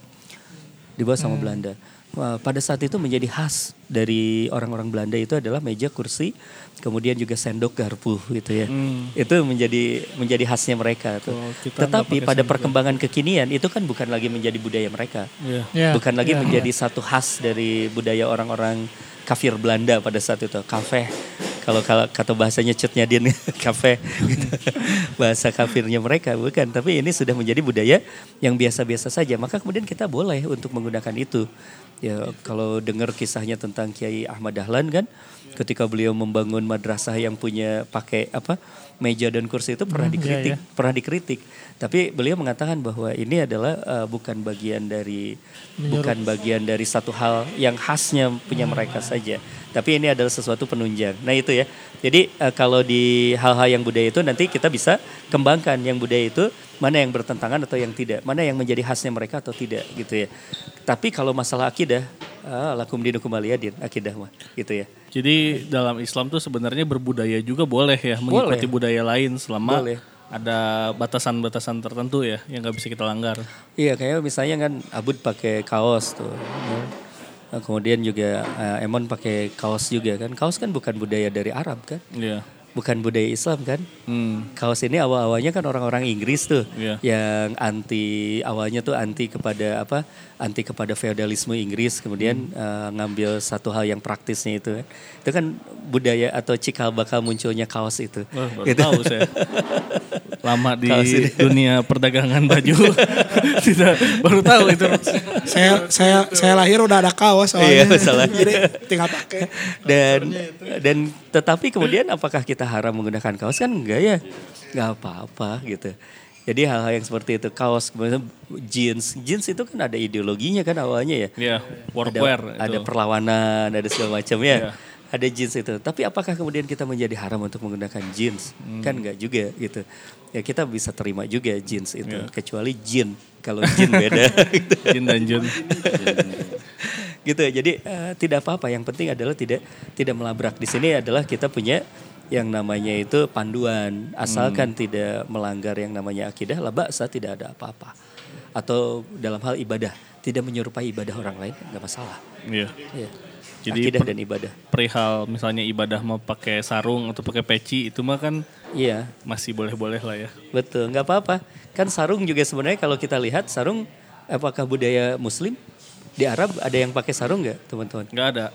Dibawa sama Belanda. Wah, pada saat itu menjadi khas dari orang-orang Belanda itu adalah meja kursi, kemudian juga sendok garpu gitu ya. Itu menjadi menjadi khasnya mereka tuh. Nggak Tetapi pada sendok perkembangan kekinian itu kan bukan lagi menjadi budaya mereka. Iya. Ya, bukan lagi ya, menjadi satu khas dari budaya orang-orang kafir Belanda pada saat itu kafe kalau kalau kata bahasanya cutnya din kafe gitu. bahasa kafirnya mereka bukan tapi ini sudah menjadi budaya yang biasa-biasa saja maka kemudian kita boleh untuk menggunakan itu ya kalau dengar kisahnya tentang Kiai Ahmad Dahlan kan ketika beliau membangun madrasah yang punya pakai apa meja dan kursi itu pernah Hmm, iya, dikritik iya. pernah dikritik. Tapi beliau mengatakan bahwa ini adalah eh, bukan bagian dari bukan bagian dari satu hal yang khasnya punya mereka saja. Tapi ini adalah sesuatu penunjang. Nah itu ya. Jadi eh, kalau di hal-hal yang budaya itu nanti kita bisa kembangkan yang budaya itu mana yang bertentangan atau yang tidak. Mana yang menjadi khasnya mereka atau tidak gitu ya. Tapi kalau masalah akidah ah, lakum dinukum waliyadin akidah mah gitu ya Jadi dalam Islam tuh sebenarnya berbudaya juga boleh ya mengikuti budaya lain selama Boleh. ada batasan-batasan tertentu ya yang nggak bisa kita langgar. Iya kayak misalnya kan Abud pakai kaos tuh. ya. Kemudian juga eh, Emon pakai kaos juga kan. Kaos kan bukan budaya dari Arab kan. Iya. Bukan budaya Islam kan. Hmm. Kaos ini awal-awalnya kan orang-orang Inggris tuh. Iya. Yang anti awalnya tuh anti kepada apa? Anti kepada feodalisme Inggris. Kemudian eh, ngambil satu hal yang praktisnya itu. kan. Itu kan budaya atau cikal bakal munculnya kaos itu. Wah, baru Gitu. tahu saya. Lama di dunia perdagangan baju. Tidak baru tahu itu. Saya saya saya lahir udah ada kaos Iya, soalnya. masalahnya. Jadi tinggal pakai. dan dan tetapi kemudian apakah kita haram menggunakan kaos kan enggak ya nggak apa-apa gitu Jadi hal-hal yang seperti itu kaos kemudian jeans jeans itu kan ada ideologinya kan awalnya ya. Iya, ada, workwear ada perlawanan, ada segala macam ya. Iya. Ada jeans itu. Tapi apakah kemudian kita menjadi haram untuk menggunakan jeans? Hmm. Kan enggak juga gitu. Ya kita bisa terima juga jeans itu. Iya. Kecuali jin. Kalau jin beda. gitu. Jin dan Jun. gitu. Jadi eh, tidak apa-apa. Yang penting adalah tidak tidak melabrak. Di sini adalah kita punya yang namanya itu panduan. Asalkan tidak melanggar yang namanya akidah, lah baksa tidak ada apa-apa. Atau dalam hal ibadah, tidak menyerupai ibadah orang lain, nggak masalah. Iya. Iya. Jadi akidah dan ibadah. Perihal misalnya ibadah mau pakai sarung atau pakai peci itu mah kan Iya, masih boleh-boleh lah ya. betul. Nggak apa-apa. Kan sarung juga sebenarnya kalau kita lihat sarung apakah budaya muslim? Di Arab ada yang pakai sarung nggak teman-teman? Nggak ada.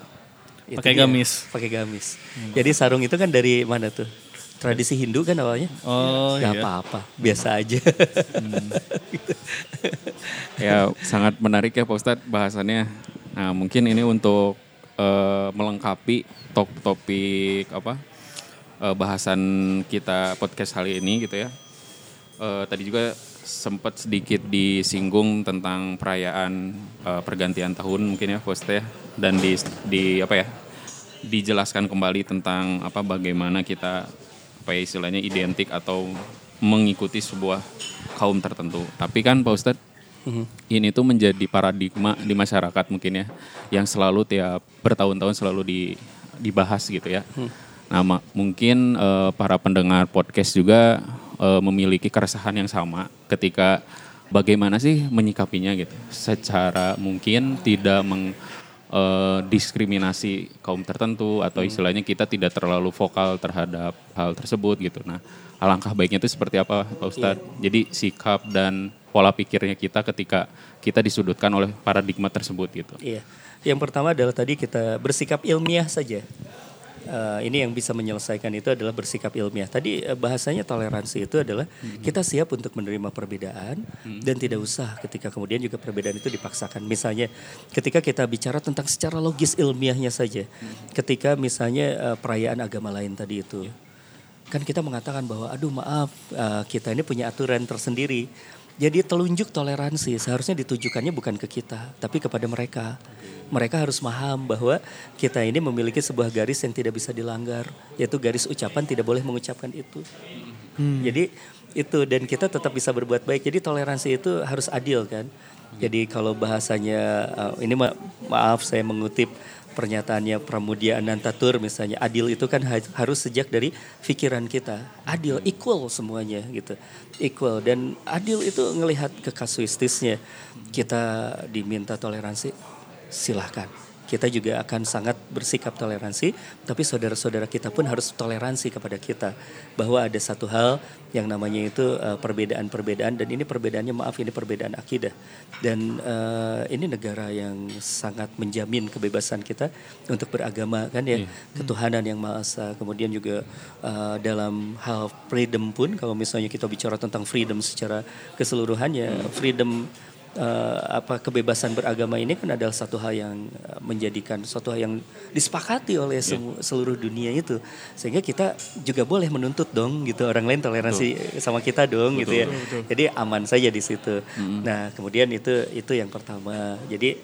Pakai gamis. Pakai gamis. Jadi sarung itu kan dari mana tuh? Tradisi Hindu kan awalnya? Oh Gak iya. apa-apa, biasa aja. Ya sangat menarik ya Pak Ustadz bahasannya. Nah mungkin ini untuk eh, melengkapi top topik apa eh, bahasan kita podcast kali ini gitu ya. Eh, tadi juga sempat sedikit disinggung tentang perayaan eh, pergantian tahun mungkin ya Pak Ustadz ya. Dan di, di apa ya dijelaskan kembali tentang apa bagaimana kita apa ya istilahnya identik atau mengikuti sebuah kaum tertentu. Tapi kan Pak Ustadz ini tuh menjadi paradigma di masyarakat mungkin ya yang selalu tiap bertahun-tahun selalu di, dibahas gitu ya. Nah ma- mungkin eh, para pendengar podcast juga eh, memiliki keresahan yang sama ketika bagaimana sih menyikapinya gitu. Secara mungkin tidak meng eh, diskriminasi kaum tertentu atau istilahnya kita tidak terlalu vokal terhadap hal tersebut gitu. Nah, alangkah baiknya itu seperti apa Pak Ustadz? Jadi sikap dan pola pikirnya kita ketika kita disudutkan oleh paradigma tersebut gitu. Iya. Yang pertama adalah tadi kita bersikap ilmiah saja. Eh, ini yang bisa menyelesaikan itu adalah bersikap ilmiah. Tadi eh, bahasanya toleransi itu adalah kita siap untuk menerima perbedaan dan tidak usah ketika kemudian juga perbedaan itu dipaksakan. Misalnya ketika kita bicara tentang secara logis ilmiahnya saja. Ketika misalnya eh, perayaan agama lain tadi itu. Kan kita mengatakan bahwa aduh maaf eh, kita ini punya aturan tersendiri. Jadi telunjuk toleransi seharusnya ditujukannya bukan ke kita, tapi kepada mereka. Mereka harus paham bahwa kita ini memiliki sebuah garis yang tidak bisa dilanggar, yaitu garis ucapan tidak boleh mengucapkan itu. Jadi itu dan kita tetap bisa berbuat baik. Jadi toleransi itu harus adil kan. Jadi kalau bahasanya uh, ini ma- maaf saya mengutip pernyataannya Pramudia Anantatur misalnya adil itu kan ha- harus sejak dari pikiran kita. Adil equal semuanya gitu. Equal dan adil itu ngelihat ke kasuistisnya. Kita diminta toleransi silahkan kita juga akan sangat bersikap toleransi, tapi saudara-saudara kita pun harus toleransi kepada kita bahwa ada satu hal yang namanya itu uh, perbedaan-perbedaan dan ini perbedaannya maaf ini perbedaan akidah. Dan uh, ini negara yang sangat menjamin kebebasan kita untuk beragama kan ya? Ketuhanan yang maha esa. Kemudian juga uh, dalam hal freedom pun kalau misalnya kita bicara tentang freedom secara keseluruhannya freedom eh, apa kebebasan beragama ini kan adalah satu hal yang eh, menjadikan suatu hal yang disepakati oleh semu- seluruh dunia itu. Sehingga kita juga boleh menuntut dong gitu. Orang lain toleransi sama kita dong gitu ya. Jadi aman saja di situ. Nah kemudian itu itu yang pertama. Jadi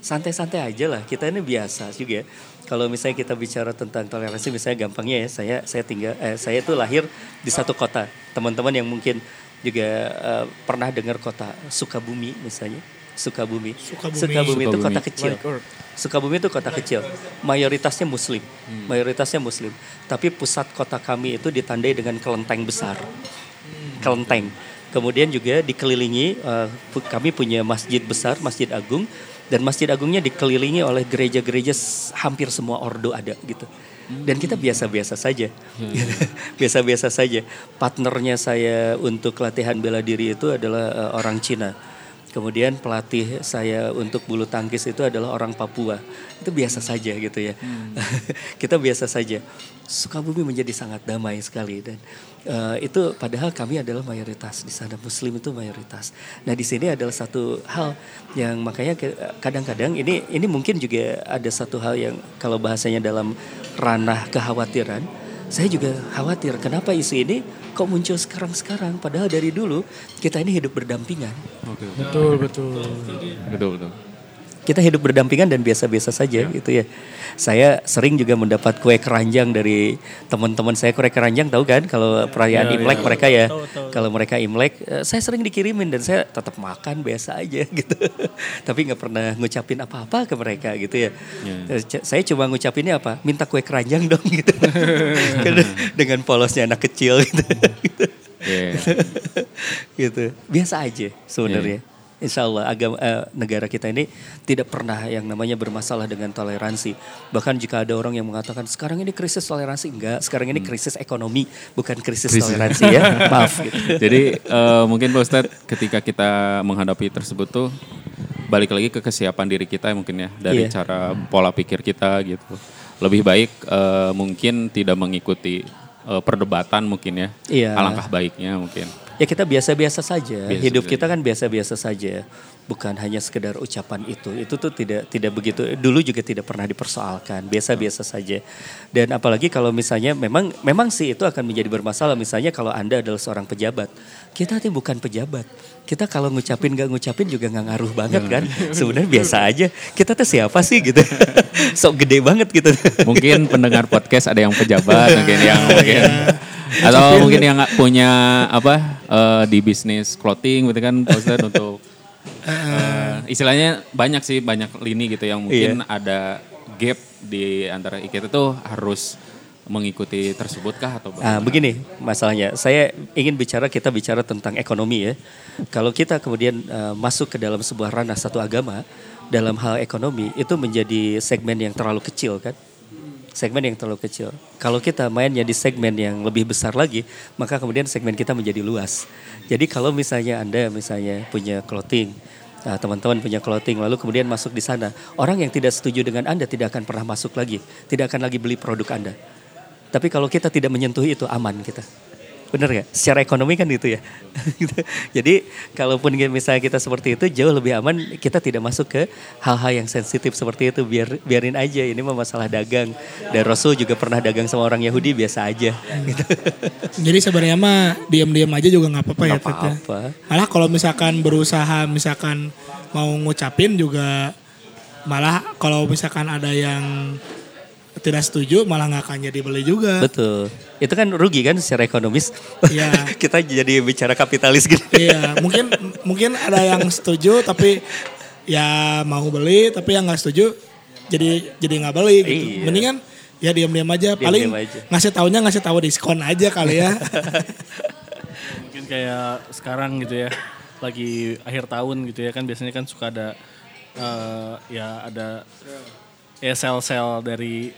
santai-santai aja lah. Kita ini biasa juga kalau misalnya kita bicara tentang toleransi misalnya gampangnya ya saya saya tinggal eh, saya itu lahir di satu kota. Teman-teman yang mungkin juga eh, pernah dengar kota Sukabumi misalnya? Sukabumi. Sukabumi. itu Sukabumi. kota kecil Sukabumi itu kota kecil. Mayoritasnya Muslim. Mayoritasnya Muslim. Tapi pusat kota kami itu ditandai dengan kelenteng besar. Kelenteng. Kemudian juga dikelilingi, pu- kami punya masjid besar, masjid agung, dan masjid agungnya dikelilingi oleh gereja-gereja hampir semua ordo ada gitu. Dan kita biasa-biasa saja, biasa-biasa saja. Partnernya saya untuk latihan bela diri itu adalah eh, orang Cina. Kemudian pelatih saya untuk bulu tangkis itu adalah orang Papua. Itu biasa saja gitu ya. Kita biasa saja. Sukabumi menjadi sangat damai sekali dan eh, itu padahal kami adalah mayoritas di sana Muslim itu mayoritas. Nah di sini adalah satu hal yang makanya kadang-kadang ini ini mungkin juga ada satu hal yang kalau bahasanya dalam ranah kekhawatiran saya juga khawatir kenapa isu ini kok muncul sekarang-sekarang padahal dari dulu kita ini hidup berdampingan. Oke. Betul, betul. Betul betul. Kita hidup berdampingan dan biasa-biasa saja gitu ya. Saya sering juga mendapat kue keranjang dari teman-teman saya kue keranjang tahu kan kalau perayaan Imlek mereka ya. Kalau mereka Imlek eh, saya sering dikirimin dan saya tetap makan biasa aja gitu. Tapi nggak pernah ngucapin apa-apa ke mereka gitu ya. Eh, c- Saya cuma ngucapinnya apa? Minta kue keranjang dong gitu. Karena Dengan polosnya anak kecil gitu. Iya. gitu. Biasa aja sebenarnya. Insya Allah agama eh, negara kita ini tidak pernah yang namanya bermasalah dengan toleransi. Bahkan jika ada orang yang mengatakan sekarang ini krisis toleransi, enggak. Sekarang ini krisis ekonomi, bukan krisis, toleransi ya. Maaf. Gitu. Jadi eh, mungkin Pak Ustadz ketika kita menghadapi tersebut tuh balik lagi ke kesiapan diri kita mungkin ya dari Iya. cara pola pikir kita gitu. Lebih baik eh, mungkin tidak mengikuti eh, perdebatan mungkin ya. Iya. Alangkah baiknya mungkin. Ya kita biasa-biasa saja. Biasa Hidup saja. kita kan biasa-biasa saja. Bukan hanya sekedar ucapan itu. Itu tuh tidak tidak begitu. Dulu juga tidak pernah dipersoalkan. Biasa-biasa saja. Dan apalagi kalau misalnya memang memang sih itu akan menjadi bermasalah. Misalnya kalau anda adalah seorang pejabat, kita tuh bukan pejabat. Kita kalau ngucapin gak ngucapin juga nggak ngaruh banget kan. Sebenarnya biasa aja. Kita tuh siapa sih gitu. Sok gede banget gitu. Mungkin pendengar podcast ada yang pejabat mungkin yang mungkin atau mungkin yang nggak punya apa eh, di bisnis clothing gitu kan Pak Ustadz untuk eh, istilahnya banyak sih banyak lini gitu yang mungkin ada gap di antara kita tuh harus mengikuti tersebut kah atau Nah, begini masalahnya. Saya ingin bicara kita bicara tentang ekonomi ya. Kalau kita kemudian eh, masuk ke dalam sebuah ranah satu agama dalam hal ekonomi itu menjadi segmen yang terlalu kecil kan. Segmen yang terlalu kecil. Kalau kita mainnya di segmen yang lebih besar lagi, maka kemudian segmen kita menjadi luas. Jadi kalau misalnya Anda misalnya punya clothing, Nah, teman-teman punya clothing lalu kemudian masuk di sana. Orang yang tidak setuju dengan Anda tidak akan pernah masuk lagi, tidak akan lagi beli produk Anda. Tapi kalau kita tidak menyentuh itu aman kita. Bener gak? Secara ekonomi kan gitu ya. Jadi kalaupun misalnya kita seperti itu jauh lebih aman kita tidak masuk ke hal-hal yang sensitif seperti itu. Biar biarin aja ini mah masalah dagang. Dan Rasul juga pernah dagang sama orang Yahudi biasa aja. Gitu. Jadi sebenarnya mah diam-diam aja juga nggak apa-apa ya. Tet, ya. apa-apa. Malah kalau misalkan berusaha misalkan mau ngucapin juga malah kalau misalkan ada yang tidak setuju malah nggak akan jadi beli juga. Betul. Itu kan rugi kan secara ekonomis. Iya. kita jadi bicara kapitalis gitu. Iya, mungkin mungkin ada yang setuju tapi ya mau beli tapi yang nggak setuju jadi jadi nggak beli gitu. Iya. Mendingan ya diam-diam aja. Paling Diam-diam aja. ngasih taunya ngasih tahu diskon aja kali ya. Mungkin kayak sekarang gitu ya, lagi akhir tahun gitu ya kan biasanya kan suka ada eh, ya ada ya sel-sel dari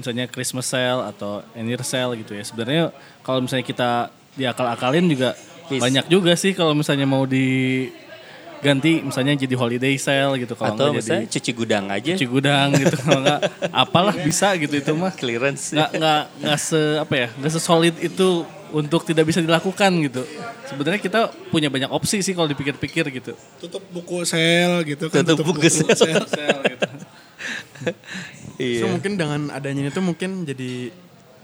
misalnya Christmas sale atau anniversary sale gitu ya. Sebenarnya kalau misalnya kita diakal-akalin juga Bis. banyak juga sih kalau misalnya mau diganti misalnya jadi holiday sale gitu kalau Atau nggak jadi misalnya cuci gudang aja. cuci gudang gitu kalau nggak apalah bisa gitu itu mah Clearance. nggak nggak nggak se apa ya nggak sesolid itu untuk tidak bisa dilakukan gitu sebenarnya kita punya banyak opsi sih kalau dipikir-pikir gitu tutup buku sel gitu kan. Tutup buku sel. Sel gitu. Iya. So, mungkin dengan adanya itu mungkin jadi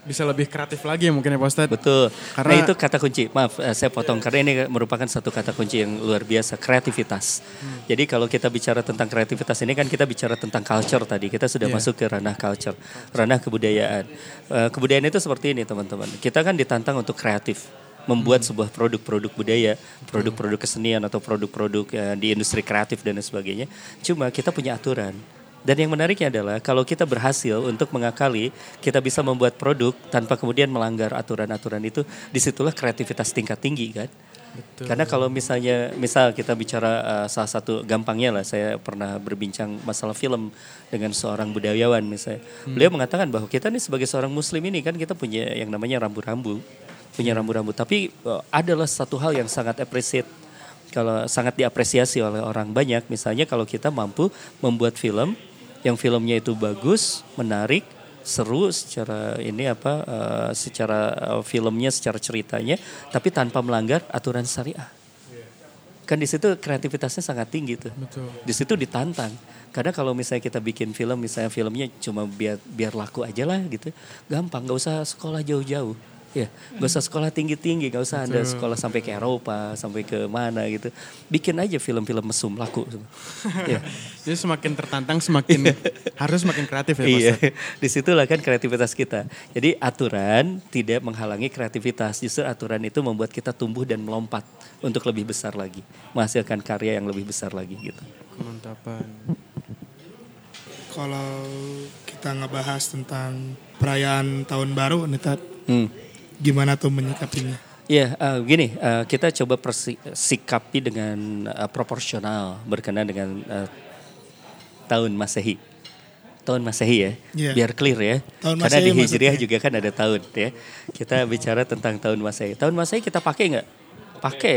bisa lebih kreatif lagi ya mungkin ya Pak Ustadz. Betul. Karena- nah itu kata kunci. Maaf, eh, saya potong karena ini merupakan satu kata kunci yang luar biasa, kreativitas. Jadi kalau kita bicara tentang kreativitas ini kan kita bicara tentang culture tadi. Kita sudah masuk ke ranah culture, ranah kebudayaan. Eh, kebudayaan itu seperti ini teman-teman. Kita kan ditantang untuk kreatif membuat sebuah produk-produk budaya, produk-produk kesenian atau produk-produk eh, di industri kreatif dan sebagainya. Cuma kita punya aturan. Dan yang menariknya adalah kalau kita berhasil untuk mengakali, kita bisa membuat produk tanpa kemudian melanggar aturan-aturan itu, di situlah kreativitas tingkat tinggi kan. Karena kalau misalnya, misal kita bicara uh, salah satu gampangnya lah, saya pernah berbincang masalah film dengan seorang budayawan misalnya. Beliau mengatakan bahwa kita nih sebagai seorang muslim ini kan kita punya yang namanya rambu-rambu, punya rambu-rambu. Tapi uh, adalah satu hal yang sangat appreciate kalau sangat diapresiasi oleh orang banyak misalnya kalau kita mampu membuat film yang filmnya itu bagus menarik seru secara ini apa eh, secara eh, filmnya secara ceritanya tapi tanpa melanggar aturan syariah Kan di situ kreativitasnya sangat tinggi tuh. Betul. Di situ ditantang. Karena kalau misalnya kita bikin film, misalnya filmnya cuma biar biar laku aja lah gitu, gampang, nggak usah sekolah jauh-jauh. Ya, nggak usah sekolah tinggi-tinggi, nggak usah anda sekolah sampai ke Eropa, sampai ke mana gitu. Bikin aja film-film mesum laku. ya. Jadi semakin tertantang semakin harus semakin kreatif ya Iya, Ustadz? di situlah kan kreativitas kita. Jadi aturan tidak menghalangi kreativitas, justru aturan itu membuat kita tumbuh dan melompat untuk lebih besar lagi, menghasilkan karya yang lebih besar lagi gitu. Kemantapan. Kalau kita ngebahas tentang perayaan tahun baru nih Tat, Hmm. Gimana tuh menyikapinya? Ya, eh, gini, eh, kita coba persikapi dengan eh, proporsional berkenaan dengan eh, tahun Masehi. Tahun Masehi ya, Iya. biar clear ya. Tahun Karena di Hijriah maksudnya. juga kan ada tahun ya. Kita bicara tentang tahun Masehi. Tahun Masehi kita pakai nggak? Pakai.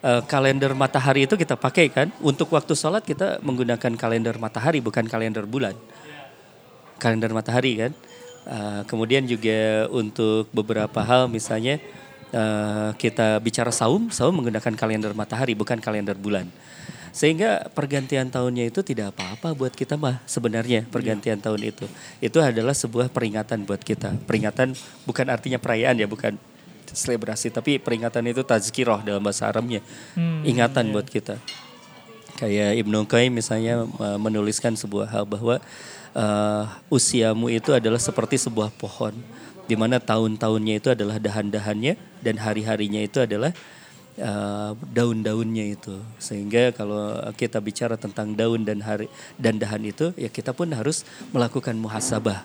Eh, kalender matahari itu kita pakai kan. Untuk waktu sholat kita menggunakan kalender matahari bukan kalender bulan kalender matahari kan. Uh, kemudian juga untuk beberapa hal misalnya uh, kita bicara saum, saum menggunakan kalender matahari bukan kalender bulan. Sehingga pergantian tahunnya itu tidak apa-apa buat kita mah sebenarnya pergantian tahun itu. Itu adalah sebuah peringatan buat kita. Peringatan bukan artinya perayaan ya, bukan selebrasi tapi peringatan itu tazkiroh dalam bahasa Arabnya. Ingatan buat kita kayak Ibnu Qayyim misalnya uh, menuliskan sebuah hal bahwa uh, usiamu itu adalah seperti sebuah pohon di mana tahun-tahunnya itu adalah dahan-dahannya dan hari-harinya itu adalah uh, daun-daunnya itu. Sehingga kalau kita bicara tentang daun dan hari dan dahan itu ya kita pun harus melakukan muhasabah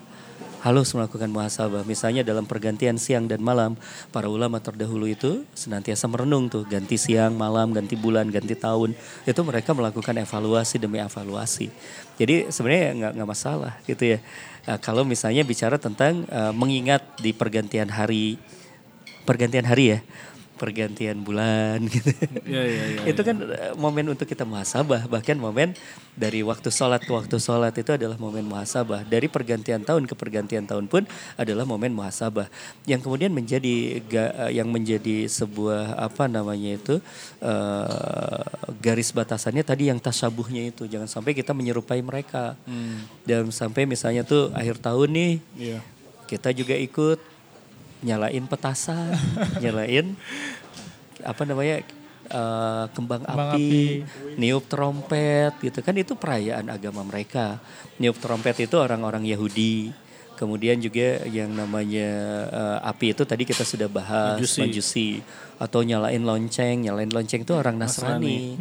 harus melakukan muhasabah. Misalnya dalam pergantian siang dan malam, para ulama terdahulu itu senantiasa merenung tuh, ganti siang, malam, ganti bulan, ganti tahun. Itu mereka melakukan evaluasi demi evaluasi. Jadi sebenarnya nggak nggak masalah gitu ya. Nah, kalau misalnya bicara tentang eh, mengingat di pergantian hari, pergantian hari ya, pergantian bulan gitu. Iya, iya, iya. itu kan eh, momen untuk kita muhasabah. Bahkan momen dari waktu sholat ke waktu sholat itu adalah momen muhasabah. Dari pergantian tahun ke pergantian tahun pun adalah momen muhasabah. Yang kemudian menjadi eh, yang menjadi sebuah apa namanya itu eh, garis batasannya tadi yang tasabuhnya itu. Jangan sampai kita menyerupai mereka. Dan sampai misalnya tuh akhir tahun nih Iya. kita juga ikut nyalain petasan, nyalain apa namanya eh, kembang, Kembang api, niup trompet gitu kan itu perayaan agama mereka. Niup trompet itu orang-orang Yahudi. Kemudian juga yang namanya eh, api itu tadi kita sudah bahas Majusi. majusi atau nyalain lonceng, nyalain lonceng itu orang Nasrani.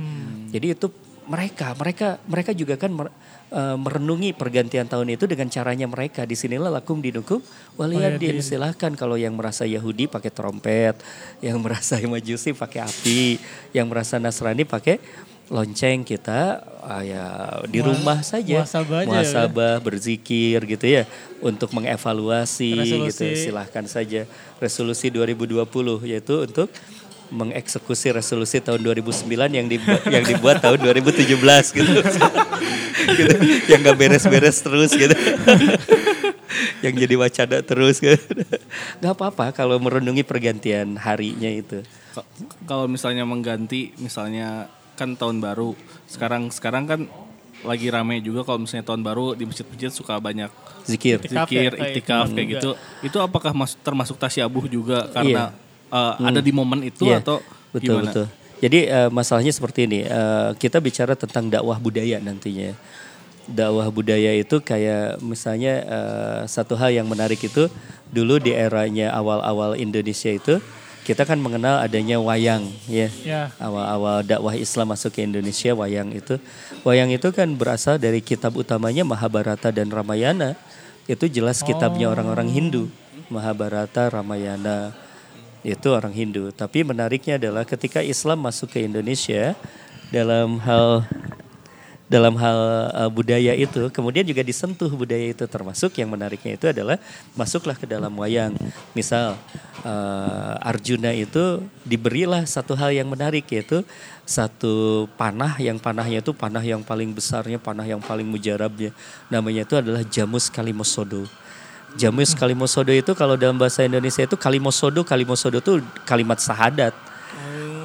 Jadi itu mereka, mereka, mereka juga kan mer- eh, merenungi pergantian tahun itu dengan caranya mereka. Di sinilah lakum dinukum waliyadin. Silahkan kalau yang merasa Yahudi pakai trompet, yang merasa Majusi pakai api, yang merasa Nasrani pakai lonceng kita ah, ya di rumah saja muhasabah aja ya. Muhasabah, berzikir gitu ya untuk mengevaluasi Resolusi. gitu silahkan saja resolusi 2020 yaitu untuk mengeksekusi resolusi tahun 2009 yang dibuat yang dibuat tahun 2017 gitu. gitu. Yang gak beres-beres terus gitu. yang jadi wacana terus gitu. Gak apa-apa kalau merenungi pergantian harinya itu. Ka- Kalau misalnya mengganti, misalnya kan tahun baru. Sekarang sekarang kan lagi rame juga kalau misalnya tahun baru di masjid-masjid suka banyak Zikir. Iktikaf zikir, ya, kayak iktikaf gitu. Itu apakah mas- termasuk tasyabuh juga karena uh, ada di momen itu Iya, atau betul gimana? betul. Jadi eh, masalahnya seperti ini. eh, kita bicara tentang dakwah budaya nantinya. Dakwah budaya itu kayak misalnya eh, satu hal yang menarik itu dulu di eranya awal-awal Indonesia itu kita kan mengenal adanya wayang ya. Ya. Awal-awal dakwah Islam masuk ke Indonesia wayang itu. Wayang itu kan berasal dari kitab utamanya Mahabharata dan Ramayana. Itu jelas kitabnya orang-orang Hindu. Mahabharata, Ramayana itu orang Hindu. Tapi menariknya adalah ketika Islam masuk ke Indonesia dalam hal dalam hal uh, budaya itu, kemudian juga disentuh budaya itu termasuk yang menariknya itu adalah masuklah ke dalam wayang. Misal uh, Arjuna itu diberilah satu hal yang menarik yaitu satu panah yang panahnya itu panah yang paling besarnya, panah yang paling mujarabnya. Namanya itu adalah Jamus Kalimosodo. Jamus Kalimosodo itu kalau dalam bahasa Indonesia itu Kalimosodo, Kalimosodo itu kalimat sahadat.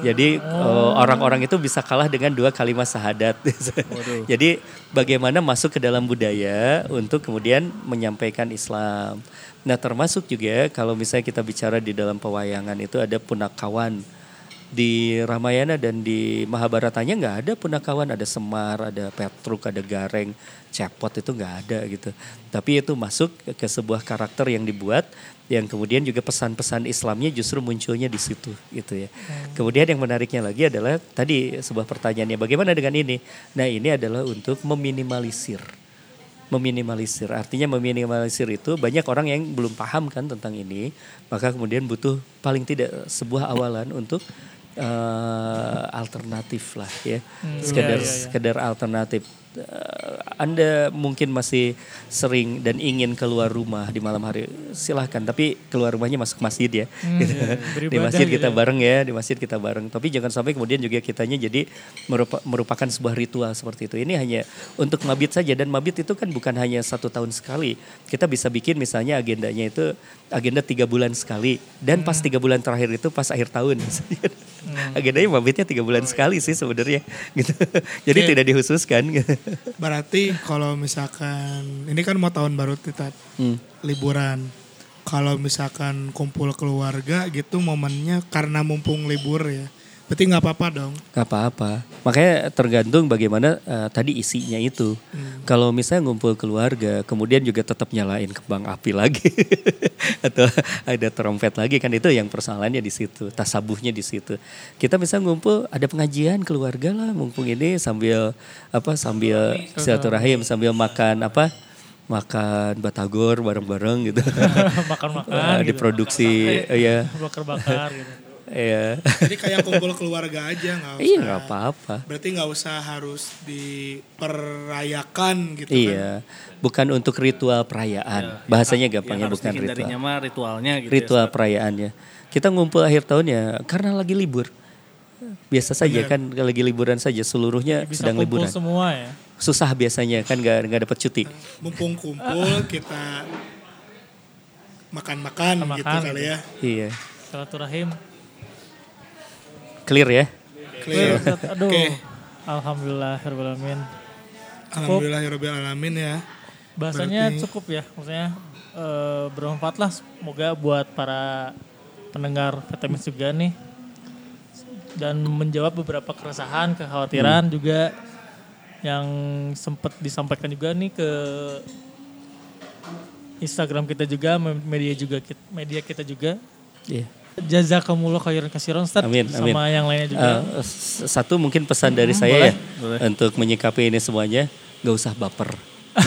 Jadi eh, orang-orang itu bisa kalah dengan dua kalimat syahadat. Jadi bagaimana masuk ke dalam budaya untuk kemudian menyampaikan Islam. Nah termasuk juga kalau misalnya kita bicara di dalam pewayangan itu ada punakawan di Ramayana dan di Mahabharatanya nggak ada punakawan, ada Semar, ada Petruk, ada Gareng, Cepot itu nggak ada gitu. Tapi itu masuk ke sebuah karakter yang dibuat yang kemudian juga pesan-pesan Islamnya justru munculnya di situ gitu ya. Kemudian yang menariknya lagi adalah tadi sebuah pertanyaannya bagaimana dengan ini? Nah ini adalah untuk meminimalisir meminimalisir. Artinya meminimalisir itu banyak orang yang belum paham kan tentang ini, maka kemudian butuh paling tidak sebuah awalan untuk eh, alternatif lah ya, sekedar iya, iya, iya. sekedar alternatif. Eh, anda mungkin masih sering dan ingin keluar rumah di malam hari, silahkan. Tapi keluar rumahnya masuk masjid ya. Gitu. di beribadah masjid gitu kita ya. bareng ya, di masjid kita bareng. Tapi jangan sampai kemudian juga kitanya jadi merupa- merupakan sebuah ritual seperti itu. Ini hanya untuk mabit saja dan mabit itu kan bukan hanya satu tahun sekali. Kita bisa bikin misalnya agendanya itu agenda tiga bulan sekali dan pas tiga bulan terakhir itu pas akhir tahun. Agendanya mabitnya tiga bulan sekali sih sebenarnya. Gitu. Jadi Oke. tidak dikhususkan. gitu. Berarti kalau misalkan ini kan mau tahun baru kita Hmm. liburan. Kalau misalkan kumpul keluarga gitu momennya karena mumpung libur ya. Berarti nggak apa-apa dong. Gak apa-apa. Makanya tergantung bagaimana eh, tadi isinya itu. Kalau misalnya ngumpul keluarga, kemudian juga tetap nyalain kembang api lagi. Atau ada trompet lagi kan itu yang persoalannya di situ. Tasabuhnya di situ. Kita bisa ngumpul ada pengajian keluarga lah mumpung ini sambil apa sambil silaturahim sambil makan apa makan batagor bareng-bareng gitu. Makan-makan gitu. diproduksi ya Bakar-bakar gitu. Ya. Jadi kayak kumpul keluarga aja nggak usah. Iya nggak apa-apa. Berarti nggak usah harus diperayakan gitu kan. Iya, bukan untuk ritual perayaan. Bahasanya gampangnya Yang harus bukan ritual. mah ritualnya gitu Ritual ya. perayaannya. Kita ngumpul akhir tahun ya karena lagi libur. Biasa saja kan lagi liburan saja seluruhnya Bisa sedang kumpul liburan. semua ya. Susah biasanya kan nggak nggak dapat cuti. Mumpung kumpul kita makan-makan gitu Makan kali ya. Iya, Silaturahim. Clear ya. Clear. Aduh. Oke. Alhamdulillah, alamin. Alhamdulillah alamin ya. Bahasanya Berarti- cukup ya, maksudnya eh, bermanfaat lah. Semoga buat para pendengar Vitamin juga nih dan menjawab beberapa keresahan, kekhawatiran Hmm. juga yang sempat disampaikan juga nih ke Instagram kita juga, me- media juga media kita juga. Iya. Jazakumullah khairan kasiron Ustaz Amin, amin. sama yang lainnya juga. S- satu mungkin pesan dari saya ya untuk menyikapi ini semuanya, nggak usah baper.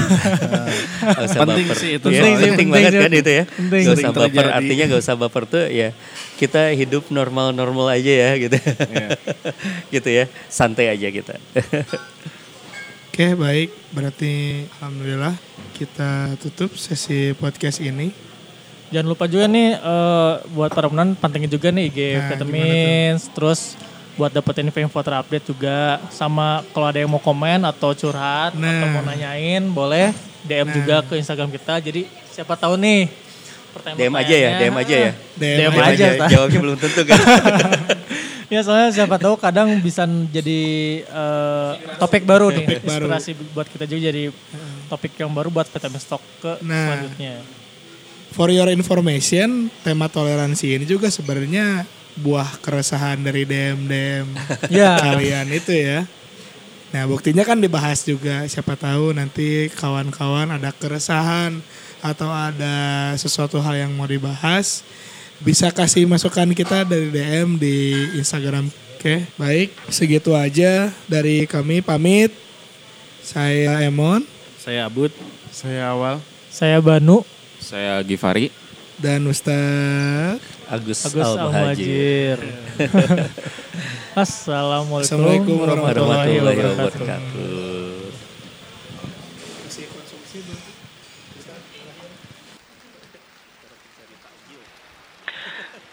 Nggak usah Penting baper. sih itu Ya, penting, Penting banget sih. kan itu ya. Penting. Nggak usah Sering baper, terjadi. artinya nggak usah baper tuh ya kita hidup normal-normal aja ya gitu. gitu ya, santai aja kita. Oke baik, berarti alhamdulillah kita tutup sesi podcast ini. Jangan lupa juga nih eh, buat para penonton pantengin juga nih IG Nah, Vitamins, terus buat dapetin info-info terupdate juga sama kalau ada yang mau komen atau curhat atau Nah. mau nanyain boleh DM juga ke Instagram kita. Jadi siapa tahu nih pertanyaan DM aja ya, DM aja ya. DM, DM aja. aja. Jawabnya belum tentu kan. ya soalnya siapa tahu kadang bisa jadi eh, topik baru nih, Topik baru. inspirasi buat kita juga jadi topik yang baru buat Vitamin Stock ke Nah. selanjutnya. For your information, tema toleransi ini juga sebenarnya buah keresahan dari DM DM Ya. kalian itu ya. Nah buktinya kan dibahas juga. Siapa tahu nanti kawan-kawan ada keresahan atau ada sesuatu hal yang mau dibahas, bisa kasih masukan kita dari DM di Instagram. Oke, baik. Segitu aja dari kami pamit. Saya Emon Saya Abud. Saya awal. Saya Banu, Saya Givari. dan Ustadz. Agus, Agus Al-Muhajir. Assalamualaikum Assalamualaikum warahmatullahi Warahmatullahi wabarakatuh. wabarakatuh.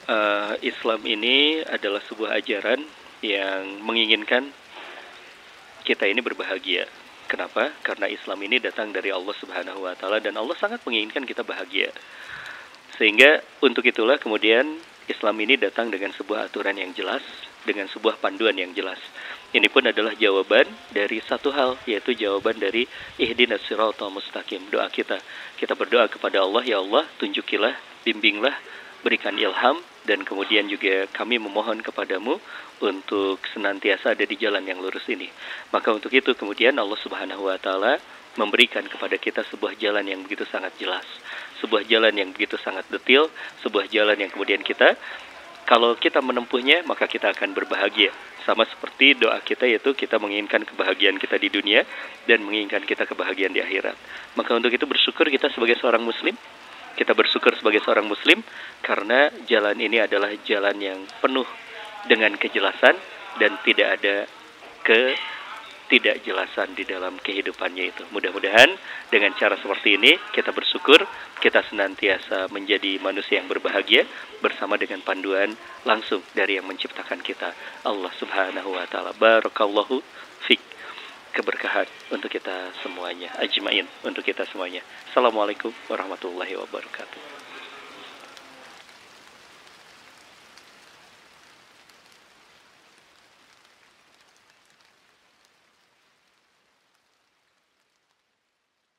Eh, Islam ini adalah sebuah ajaran yang menginginkan kita ini berbahagia. Kenapa? Karena Islam ini datang dari Allah Subhanahu wa taala dan Allah sangat menginginkan kita bahagia. Sehingga untuk itulah kemudian Islam ini datang dengan sebuah aturan yang jelas dengan sebuah panduan yang jelas. Ini pun adalah jawaban dari satu hal, yaitu jawaban dari ihdinas siratal mustaqim, doa kita. Kita berdoa kepada Allah, ya Allah, tunjukilah, bimbinglah, berikan ilham, dan kemudian juga kami memohon kepadamu untuk senantiasa ada di jalan yang lurus ini. Maka untuk itu kemudian Allah Subhanahu wa taala memberikan kepada kita sebuah jalan yang begitu sangat jelas, sebuah jalan yang begitu sangat detail, sebuah jalan yang kemudian kita kalau kita menempuhnya maka kita akan berbahagia. Sama seperti doa kita yaitu kita menginginkan kebahagiaan kita di dunia dan menginginkan kita kebahagiaan di akhirat. Maka untuk itu bersyukur kita sebagai seorang muslim kita bersyukur sebagai seorang muslim karena jalan ini adalah jalan yang penuh dengan kejelasan dan tidak ada ketidakjelasan di dalam kehidupannya itu. Mudah-mudahan dengan cara seperti ini kita bersyukur, kita senantiasa menjadi manusia yang berbahagia bersama dengan panduan langsung dari yang menciptakan kita, Allah Subhanahu wa taala. Barakallahu fik keberkahan untuk kita semuanya, ajmain untuk kita semuanya. Assalamualaikum warahmatullahi wabarakatuh.